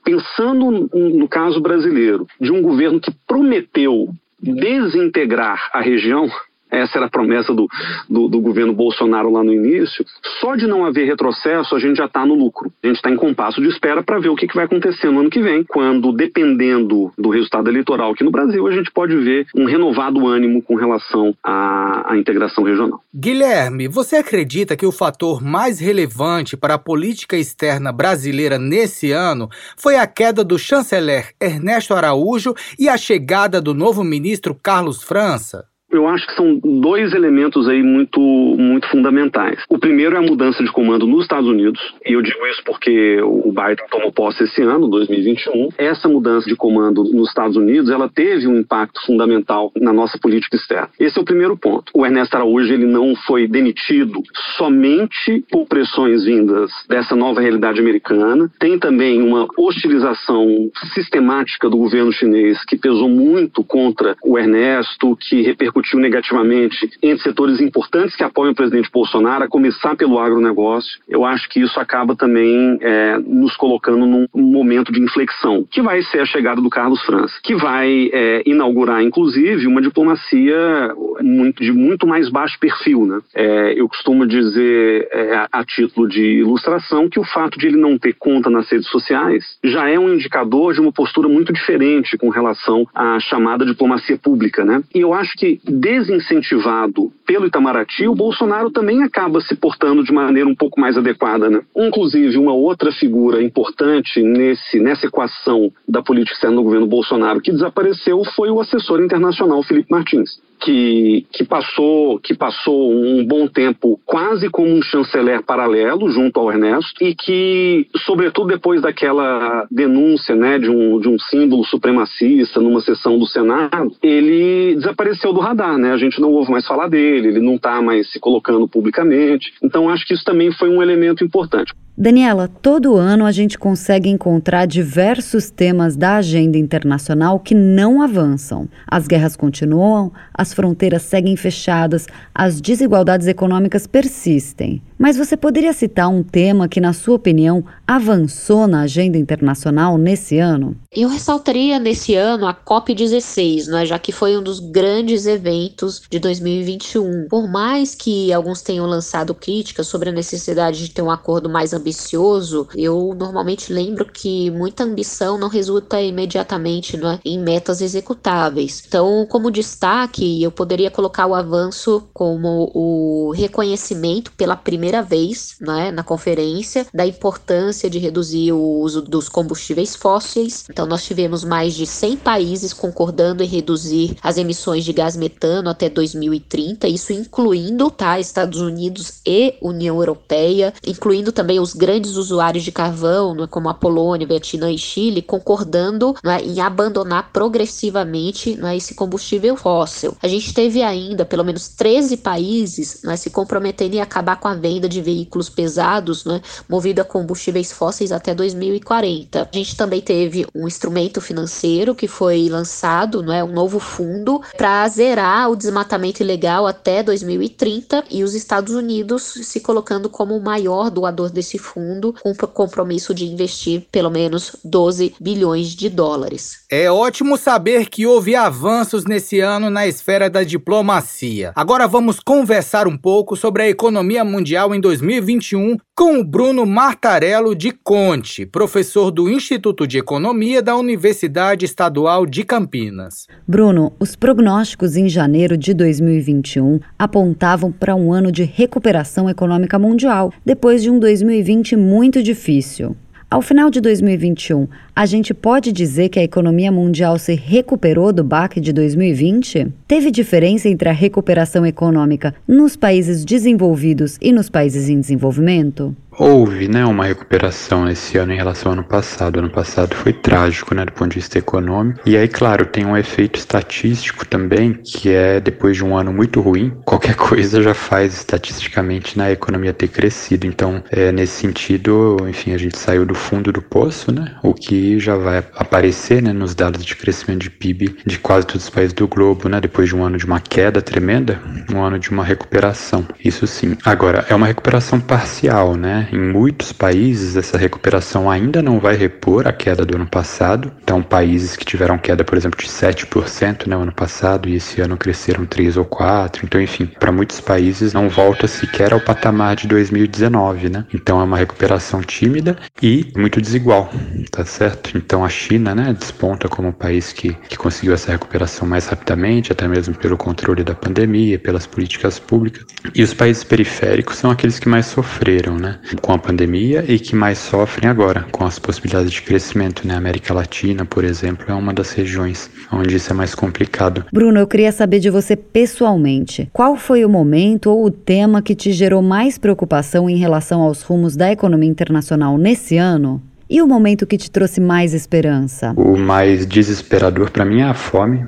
pensando no caso brasileiro, de um governo que prometeu desintegrar a região, essa era a promessa do, do, do, governo Bolsonaro lá no início. Só de não haver retrocesso, a gente já está no lucro. A gente está em compasso de espera para ver o que, que vai acontecer no ano que vem, quando, dependendo do resultado eleitoral aqui no Brasil, a gente pode ver um renovado ânimo com relação à, à integração regional. Guilherme, você acredita que o fator mais relevante para a política externa brasileira nesse ano foi a queda do chanceler Ernesto Araújo e a chegada do novo ministro Carlos França? Eu acho que são dois elementos aí muito, muito fundamentais. O primeiro é a mudança de comando nos Estados Unidos, e eu digo isso porque o Biden tomou posse esse ano, 2021. Essa mudança de comando nos Estados Unidos, ela teve um impacto fundamental na nossa política externa. Esse é o primeiro ponto. O Ernesto Araújo, ele não foi demitido somente por pressões vindas dessa nova realidade americana. Tem também uma hostilização sistemática do governo chinês que pesou muito contra o Ernesto, que repercutiu repercutiu negativamente entre setores importantes que apoiam o presidente Bolsonaro, a começar pelo agronegócio. Eu acho que isso acaba também é, nos colocando num momento de inflexão, que vai ser a chegada do Carlos França, que vai é, inaugurar, inclusive, uma diplomacia muito, de muito mais baixo perfil. Né? É, eu costumo dizer, é, a título de ilustração, que o fato de ele não ter conta nas redes sociais já é um indicador de uma postura muito diferente com relação à chamada diplomacia pública. Né? E eu acho que desincentivado pelo Itamaraty, o Bolsonaro também acaba se portando de maneira um pouco mais adequada. Né? Inclusive, uma outra figura importante nesse, nessa equação da política externa do governo Bolsonaro que desapareceu foi o assessor internacional Felipe Martins que, que, passou, que passou um bom tempo quase como um chanceler paralelo junto ao Ernesto e que, sobretudo depois daquela denúncia né, de, um, de um símbolo supremacista numa sessão do Senado, ele desapareceu do radar, né? A gente não ouve mais falar dele, ele não está mais se colocando publicamente. Então, acho que isso também foi um elemento importante. Daniela, todo ano a gente consegue encontrar diversos temas da agenda internacional que não avançam. As guerras continuam, as fronteiras seguem fechadas, as desigualdades econômicas persistem. Mas você poderia citar um tema que, na sua opinião, avançou na agenda internacional nesse ano? Eu ressaltaria nesse ano a COP16, né, já que foi um dos grandes eventos de 2021. Por mais que alguns tenham lançado críticas sobre a necessidade de ter um acordo mais ambicioso, eu normalmente lembro que muita ambição não resulta imediatamente né, em metas executáveis. Então, como destaque, eu poderia colocar o avanço como o reconhecimento pela primeira primeira vez né, na conferência da importância de reduzir o uso dos combustíveis fósseis. Então, nós tivemos mais de 100 países concordando em reduzir as emissões de gás metano até 2030, isso incluindo tá, Estados Unidos e União Europeia, incluindo também os grandes usuários de carvão, né, como a Polônia, Vietnã e Chile, concordando né, em abandonar progressivamente né, esse combustível fóssil. A gente teve ainda pelo menos 13 países né, se comprometendo em acabar com a venda venda de veículos pesados, né, movido a combustíveis fósseis até 2040. A gente também teve um instrumento financeiro que foi lançado, né, um novo fundo para zerar o desmatamento ilegal até 2030 e os Estados Unidos se colocando como o maior doador desse fundo, com compromisso de investir pelo menos 12 bilhões de dólares. É ótimo saber que houve avanços nesse ano na esfera da diplomacia. Agora vamos conversar um pouco sobre a economia mundial em 2021 com o Bruno Martarello de Conte, professor do Instituto de Economia da Universidade Estadual de Campinas. Bruno, os prognósticos em janeiro de 2021 apontavam para um ano de recuperação econômica mundial, depois de um 2020 muito difícil. Ao final de 2021, a gente pode dizer que a economia mundial se recuperou do baque de 2020? Teve diferença entre a recuperação econômica nos países desenvolvidos e nos países em desenvolvimento? Houve né, uma recuperação nesse ano em relação ao ano passado. Ano passado foi trágico né, do ponto de vista econômico. E aí, claro, tem um efeito estatístico também, que é depois de um ano muito ruim, qualquer <laughs> coisa já faz estatisticamente na economia ter crescido. Então, é, nesse sentido, enfim, a gente saiu do fundo do poço, né, o que já vai aparecer né, nos dados de crescimento de PIB de quase todos os países do globo, né, depois de um ano de uma queda tremenda, um ano de uma recuperação. Isso sim. Agora, é uma recuperação parcial, né? Em muitos países, essa recuperação ainda não vai repor a queda do ano passado. Então, países que tiveram queda, por exemplo, de 7% no né, ano passado e esse ano cresceram 3 ou 4. Então, enfim, para muitos países não volta sequer ao patamar de 2019, né? Então, é uma recuperação tímida e muito desigual, tá certo? Então, a China, né, desponta como um país que, que conseguiu essa recuperação mais rapidamente, até mesmo pelo controle da pandemia, pelas políticas públicas. E os países periféricos são aqueles que mais sofreram, né? Com a pandemia e que mais sofrem agora com as possibilidades de crescimento. Né? A América Latina, por exemplo, é uma das regiões onde isso é mais complicado. Bruno, eu queria saber de você pessoalmente. Qual foi o momento ou o tema que te gerou mais preocupação em relação aos rumos da economia internacional nesse ano? E o momento que te trouxe mais esperança? O mais desesperador para mim é a fome,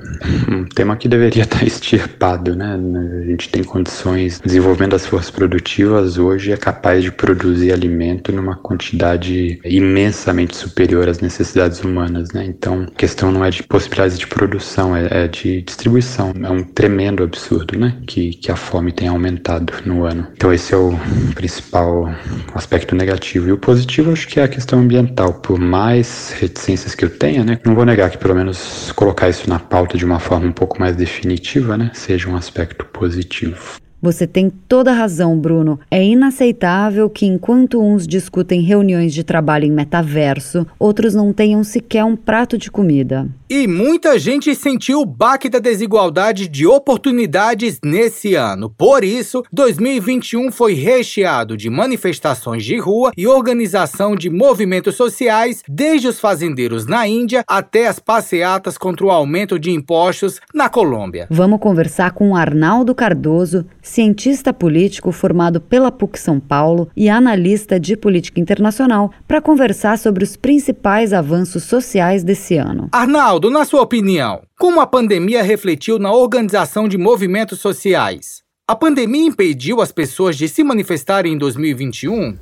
um tema que deveria estar <laughs> extirpado, né? A gente tem condições, desenvolvendo as forças produtivas hoje é capaz de produzir alimento numa quantidade imensamente superior às necessidades humanas, né? Então, a questão não é de possibilidades de produção, é, é de distribuição. É um tremendo absurdo, né? Que, que a fome tem aumentado no ano. Então, esse é o principal aspecto negativo. E o positivo, acho que é a questão ambiental ambiental, por mais reticências que eu tenha, né, não vou negar que pelo menos colocar isso na pauta de uma forma um pouco mais definitiva, né, seja um aspecto positivo. Você tem toda a razão, Bruno. É inaceitável que, enquanto uns discutem reuniões de trabalho em metaverso, outros não tenham sequer um prato de comida. E muita gente sentiu o baque da desigualdade de oportunidades nesse ano. Por isso, 2021 foi recheado de manifestações de rua e organização de movimentos sociais, desde os fazendeiros na Índia até as passeatas contra o aumento de impostos na Colômbia. Vamos conversar com Arnaldo Cardoso, cientista político formado pela PUC São Paulo e analista de política internacional, para conversar sobre os principais avanços sociais desse ano. Arnaldo, na sua opinião, como a pandemia refletiu na organização de movimentos sociais? A pandemia impediu as pessoas de se manifestarem em 2021?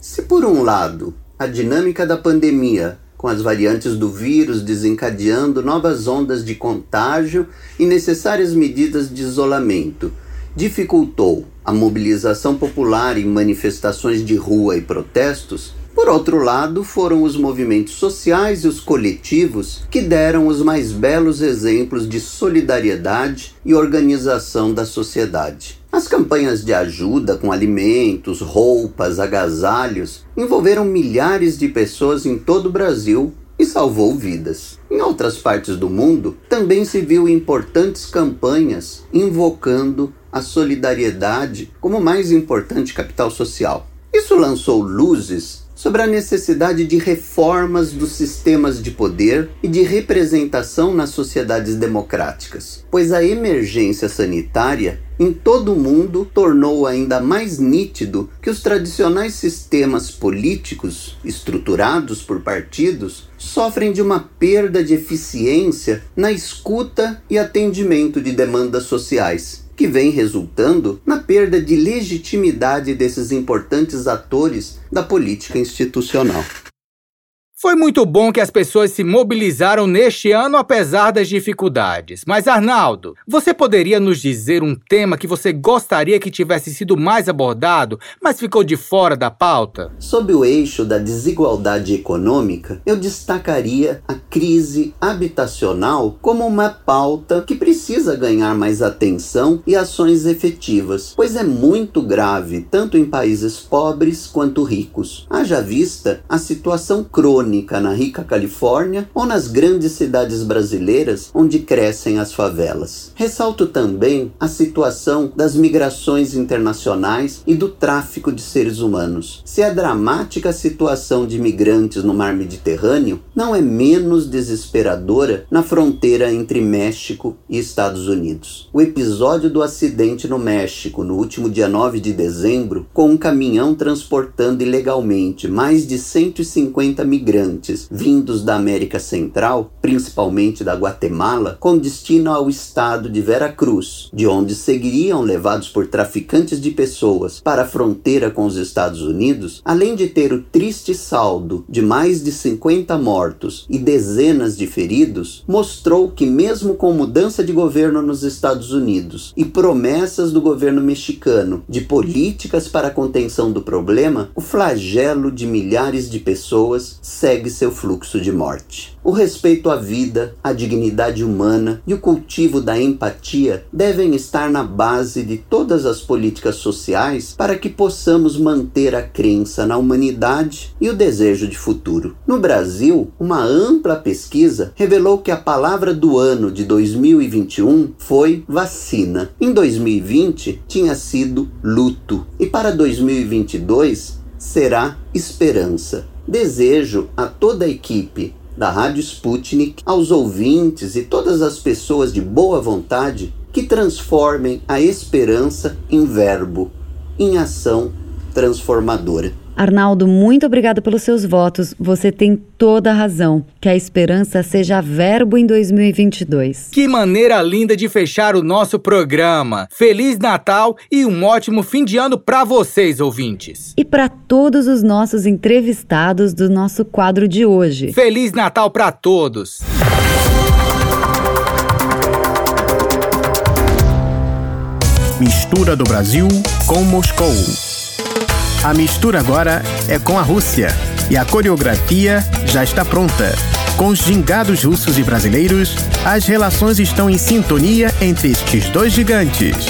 Se, por um lado, a dinâmica da pandemia com as variantes do vírus desencadeando novas ondas de contágio e necessárias medidas de isolamento, dificultou a mobilização popular em manifestações de rua e protestos. Por outro lado, foram os movimentos sociais e os coletivos que deram os mais belos exemplos de solidariedade e organização da sociedade. As campanhas de ajuda com alimentos, roupas, agasalhos envolveram milhares de pessoas em todo o Brasil e salvou vidas. Em outras partes do mundo, também se viu importantes campanhas invocando a solidariedade como mais importante capital social. Isso lançou luzes sobre a necessidade de reformas dos sistemas de poder e de representação nas sociedades democráticas, pois a emergência sanitária em todo o mundo tornou ainda mais nítido que os tradicionais sistemas políticos, estruturados por partidos, sofrem de uma perda de eficiência na escuta e atendimento de demandas sociais que vem resultando na perda de legitimidade desses importantes atores da política institucional. Foi muito bom que as pessoas se mobilizaram neste ano apesar das dificuldades. Mas, Arnaldo, você poderia nos dizer um tema que você gostaria que tivesse sido mais abordado, mas ficou de fora da pauta? Sob o eixo da desigualdade econômica, eu destacaria a crise habitacional como uma pauta que precisa ganhar mais atenção e ações efetivas, pois é muito grave tanto em países pobres quanto ricos. Haja vista a situação crônica na rica Califórnia ou nas grandes cidades brasileiras onde crescem as favelas. Ressalto também a situação das migrações internacionais e do tráfico de seres humanos. Se a dramática situação de imigrantes no mar Mediterrâneo não é menos desesperadora na fronteira entre México e Estados Unidos. O episódio do acidente no México no último dia 9 de dezembro, com um caminhão transportando ilegalmente mais de 150 migrantes migrantes vindos da América Central, principalmente da Guatemala, com destino ao estado de Veracruz, de onde seguiriam levados por traficantes de pessoas para a fronteira com os Estados Unidos, além de ter o triste saldo de mais de 50 mortos e dezenas de feridos, mostrou que, mesmo com mudança de governo nos Estados Unidos e promessas do governo mexicano de políticas para a contenção do problema, o flagelo de milhares de pessoas segue seu fluxo de morte. O respeito à vida, à dignidade humana e o cultivo da empatia devem estar na base de todas as políticas sociais para que possamos manter a crença na humanidade e o desejo de futuro. No Brasil, uma ampla pesquisa revelou que a palavra do ano de 2021 foi vacina. Em 2020 tinha sido luto e para 2022 será esperança. Desejo a toda a equipe da Rádio Sputnik, aos ouvintes e todas as pessoas de boa vontade que transformem a esperança em verbo, em ação transformadora. Arnaldo, muito obrigado pelos seus votos. Você tem toda a razão. Que a esperança seja verbo em 2022. Que maneira linda de fechar o nosso programa. Feliz Natal e um ótimo fim de ano para vocês, ouvintes. E para todos os nossos entrevistados do nosso quadro de hoje. Feliz Natal para todos. Mistura do Brasil com Moscou. A mistura agora é com a Rússia e a coreografia já está pronta. Com os gingados russos e brasileiros, as relações estão em sintonia entre estes dois gigantes.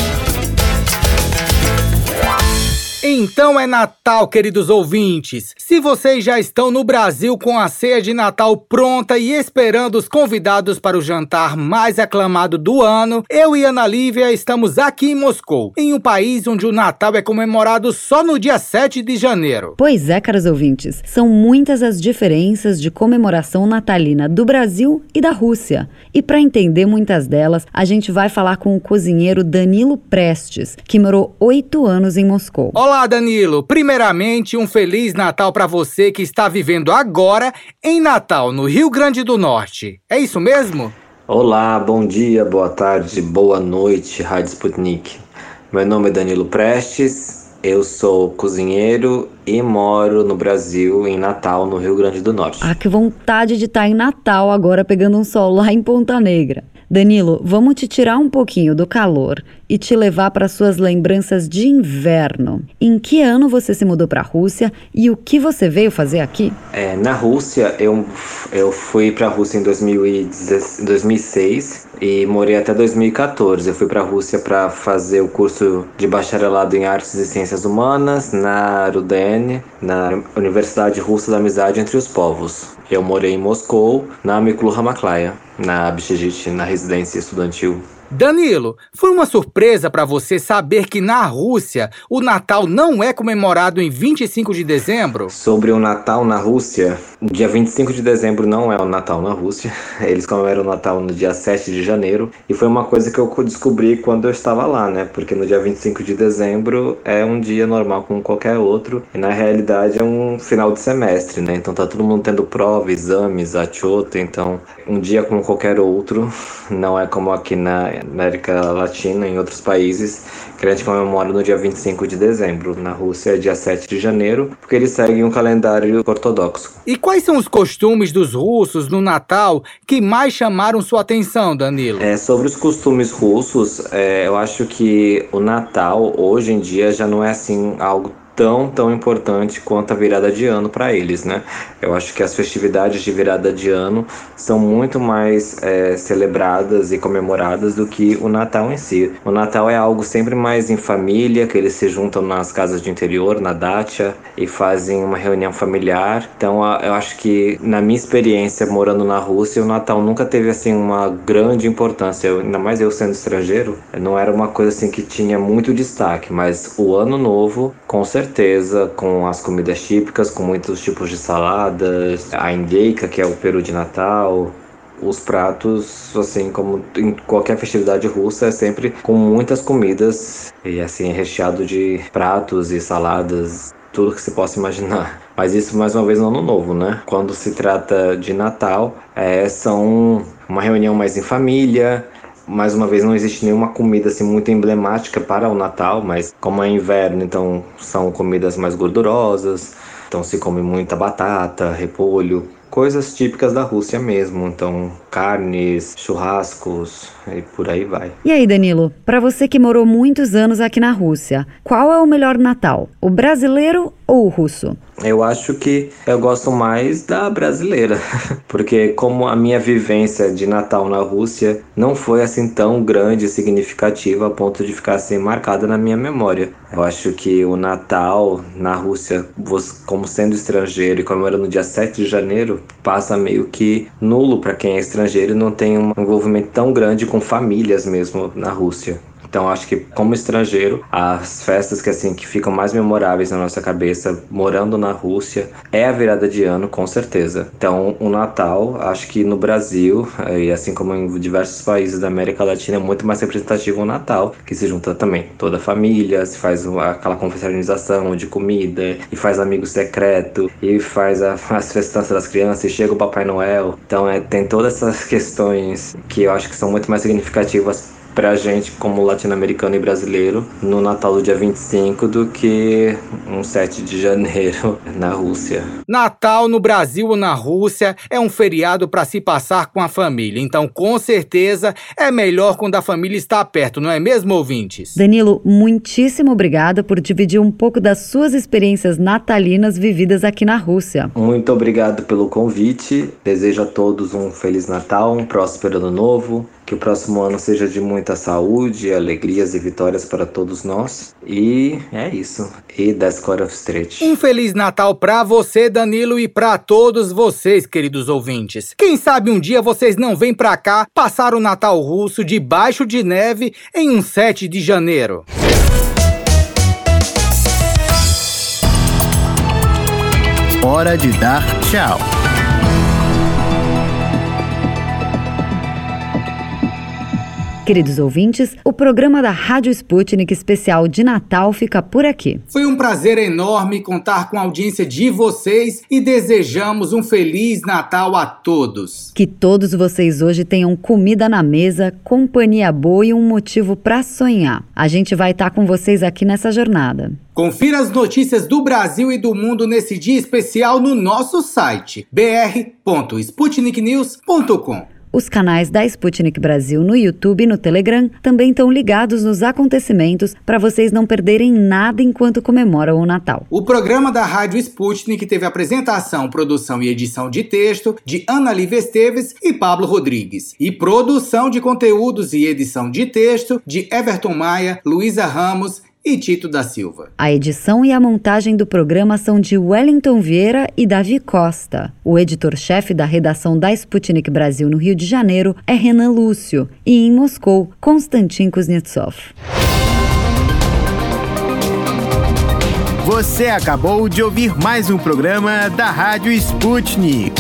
Então é Natal, queridos ouvintes. Se vocês já estão no Brasil com a ceia de Natal pronta e esperando os convidados para o jantar mais aclamado do ano, eu e Ana Lívia estamos aqui em Moscou, em um país onde o Natal é comemorado só no dia 7 de janeiro. Pois é, caros ouvintes, são muitas as diferenças de comemoração natalina do Brasil e da Rússia. E para entender muitas delas, a gente vai falar com o cozinheiro Danilo Prestes, que morou oito anos em Moscou. Olá, Danilo. Primeiramente, um feliz Natal para você que está vivendo agora em Natal, no Rio Grande do Norte. É isso mesmo? Olá, bom dia, boa tarde, boa noite, Rádio Sputnik. Meu nome é Danilo Prestes, eu sou cozinheiro e moro no Brasil, em Natal, no Rio Grande do Norte. Ah, que vontade de estar em Natal agora pegando um sol lá em Ponta Negra. Danilo, vamos te tirar um pouquinho do calor e te levar para suas lembranças de inverno. Em que ano você se mudou para a Rússia e o que você veio fazer aqui? É, na Rússia, eu, eu fui para a Rússia em 2006 e morei até 2014. Eu fui para a Rússia para fazer o curso de bacharelado em Artes e Ciências Humanas na RUDN, na Universidade Russa da Amizade entre os Povos. Eu morei em Moscou, na Miklu Hamaklaya, na Abshijit, na residência estudantil Danilo, foi uma surpresa para você saber que na Rússia o Natal não é comemorado em 25 de dezembro? Sobre o Natal na Rússia, dia 25 de dezembro não é o Natal na Rússia. <laughs> Eles comemoram o Natal no dia 7 de janeiro. E foi uma coisa que eu descobri quando eu estava lá, né? Porque no dia 25 de dezembro é um dia normal como qualquer outro. E na realidade é um final de semestre, né? Então tá todo mundo tendo prova, exames, achota. Então um dia como qualquer outro. <laughs> Não é como aqui na América Latina, em outros países, que a gente comemora no dia 25 de dezembro. Na Rússia é dia 7 de janeiro, porque eles seguem um calendário ortodoxo. E quais são os costumes dos russos no Natal que mais chamaram sua atenção, Danilo? É, sobre os costumes russos, é, eu acho que o Natal, hoje em dia, já não é assim algo tão, tão importante quanto a virada de ano para eles, né? Eu acho que as festividades de virada de ano são muito mais é, celebradas e comemoradas do que o Natal em si. O Natal é algo sempre mais em família, que eles se juntam nas casas de interior, na dacha, e fazem uma reunião familiar. Então, eu acho que na minha experiência morando na Rússia, o Natal nunca teve assim uma grande importância. Eu, ainda mais eu sendo estrangeiro, não era uma coisa assim que tinha muito destaque, mas o Ano Novo, com certeza certeza, com as comidas típicas, com muitos tipos de saladas, a indeica, que é o peru de Natal, os pratos, assim como em qualquer festividade russa, é sempre com muitas comidas e assim recheado de pratos e saladas, tudo que se possa imaginar. <laughs> Mas isso mais uma vez no ano novo, né? Quando se trata de Natal, é, são uma reunião mais em família, mais uma vez não existe nenhuma comida assim muito emblemática para o Natal, mas como é inverno, então são comidas mais gordurosas, então se come muita batata, repolho, coisas típicas da Rússia mesmo, então carnes, churrascos e por aí vai. E aí, Danilo, para você que morou muitos anos aqui na Rússia, qual é o melhor Natal? O brasileiro ou o russo? Eu acho que eu gosto mais da brasileira, <laughs> porque como a minha vivência de Natal na Rússia não foi assim tão grande e significativa a ponto de ficar assim marcada na minha memória. Eu acho que o Natal na Rússia, como sendo estrangeiro e como era no dia 7 de janeiro, passa meio que nulo para quem é estrangeiro e não tem um envolvimento tão grande com famílias mesmo na Rússia. Então acho que como estrangeiro, as festas que assim que ficam mais memoráveis na nossa cabeça, morando na Rússia, é a virada de ano, com certeza. Então o Natal, acho que no Brasil e assim como em diversos países da América Latina é muito mais representativo o Natal, que se junta também toda a família, se faz aquela confraternização de comida e faz amigo secreto e faz a, <laughs> as festanças das crianças e chega o Papai Noel. Então é, tem todas essas questões que eu acho que são muito mais significativas pra gente como latino-americano e brasileiro no Natal do dia 25 do que um 7 de janeiro <laughs> na Rússia. Natal no Brasil ou na Rússia é um feriado para se passar com a família, então com certeza é melhor quando a família está perto, não é mesmo, ouvintes? Danilo, muitíssimo obrigada por dividir um pouco das suas experiências natalinas vividas aqui na Rússia. Muito obrigado pelo convite. Desejo a todos um feliz Natal, um próspero ano novo Que o próximo ano seja de muita saúde, alegrias e vitórias para todos nós. E é isso. E das Score of Street. Um Feliz Natal para você, Danilo, e para todos vocês, queridos ouvintes. Quem sabe um dia vocês não vêm para cá passar o Natal russo debaixo de neve em um 7 de janeiro. Hora de dar tchau. Queridos ouvintes, o programa da Rádio Sputnik especial de Natal fica por aqui. Foi um prazer enorme contar com a audiência de vocês e desejamos um feliz Natal a todos. Que todos vocês hoje tenham comida na mesa, companhia boa e um motivo para sonhar. A gente vai estar tá com vocês aqui nessa jornada. Confira as notícias do Brasil e do mundo nesse dia especial no nosso site br.sputniknews.com. Os canais da Sputnik Brasil no YouTube e no Telegram também estão ligados nos acontecimentos para vocês não perderem nada enquanto comemoram o Natal. O programa da Rádio Sputnik teve apresentação, produção e edição de texto de Ana Lívia Esteves e Pablo Rodrigues, e produção de conteúdos e edição de texto de Everton Maia, Luísa Ramos e Tito da Silva. A edição e a montagem do programa são de Wellington Vieira e Davi Costa. O editor-chefe da redação da Sputnik Brasil no Rio de Janeiro é Renan Lúcio e em Moscou, Konstantin Kuznetsov. Você acabou de ouvir mais um programa da Rádio Sputnik.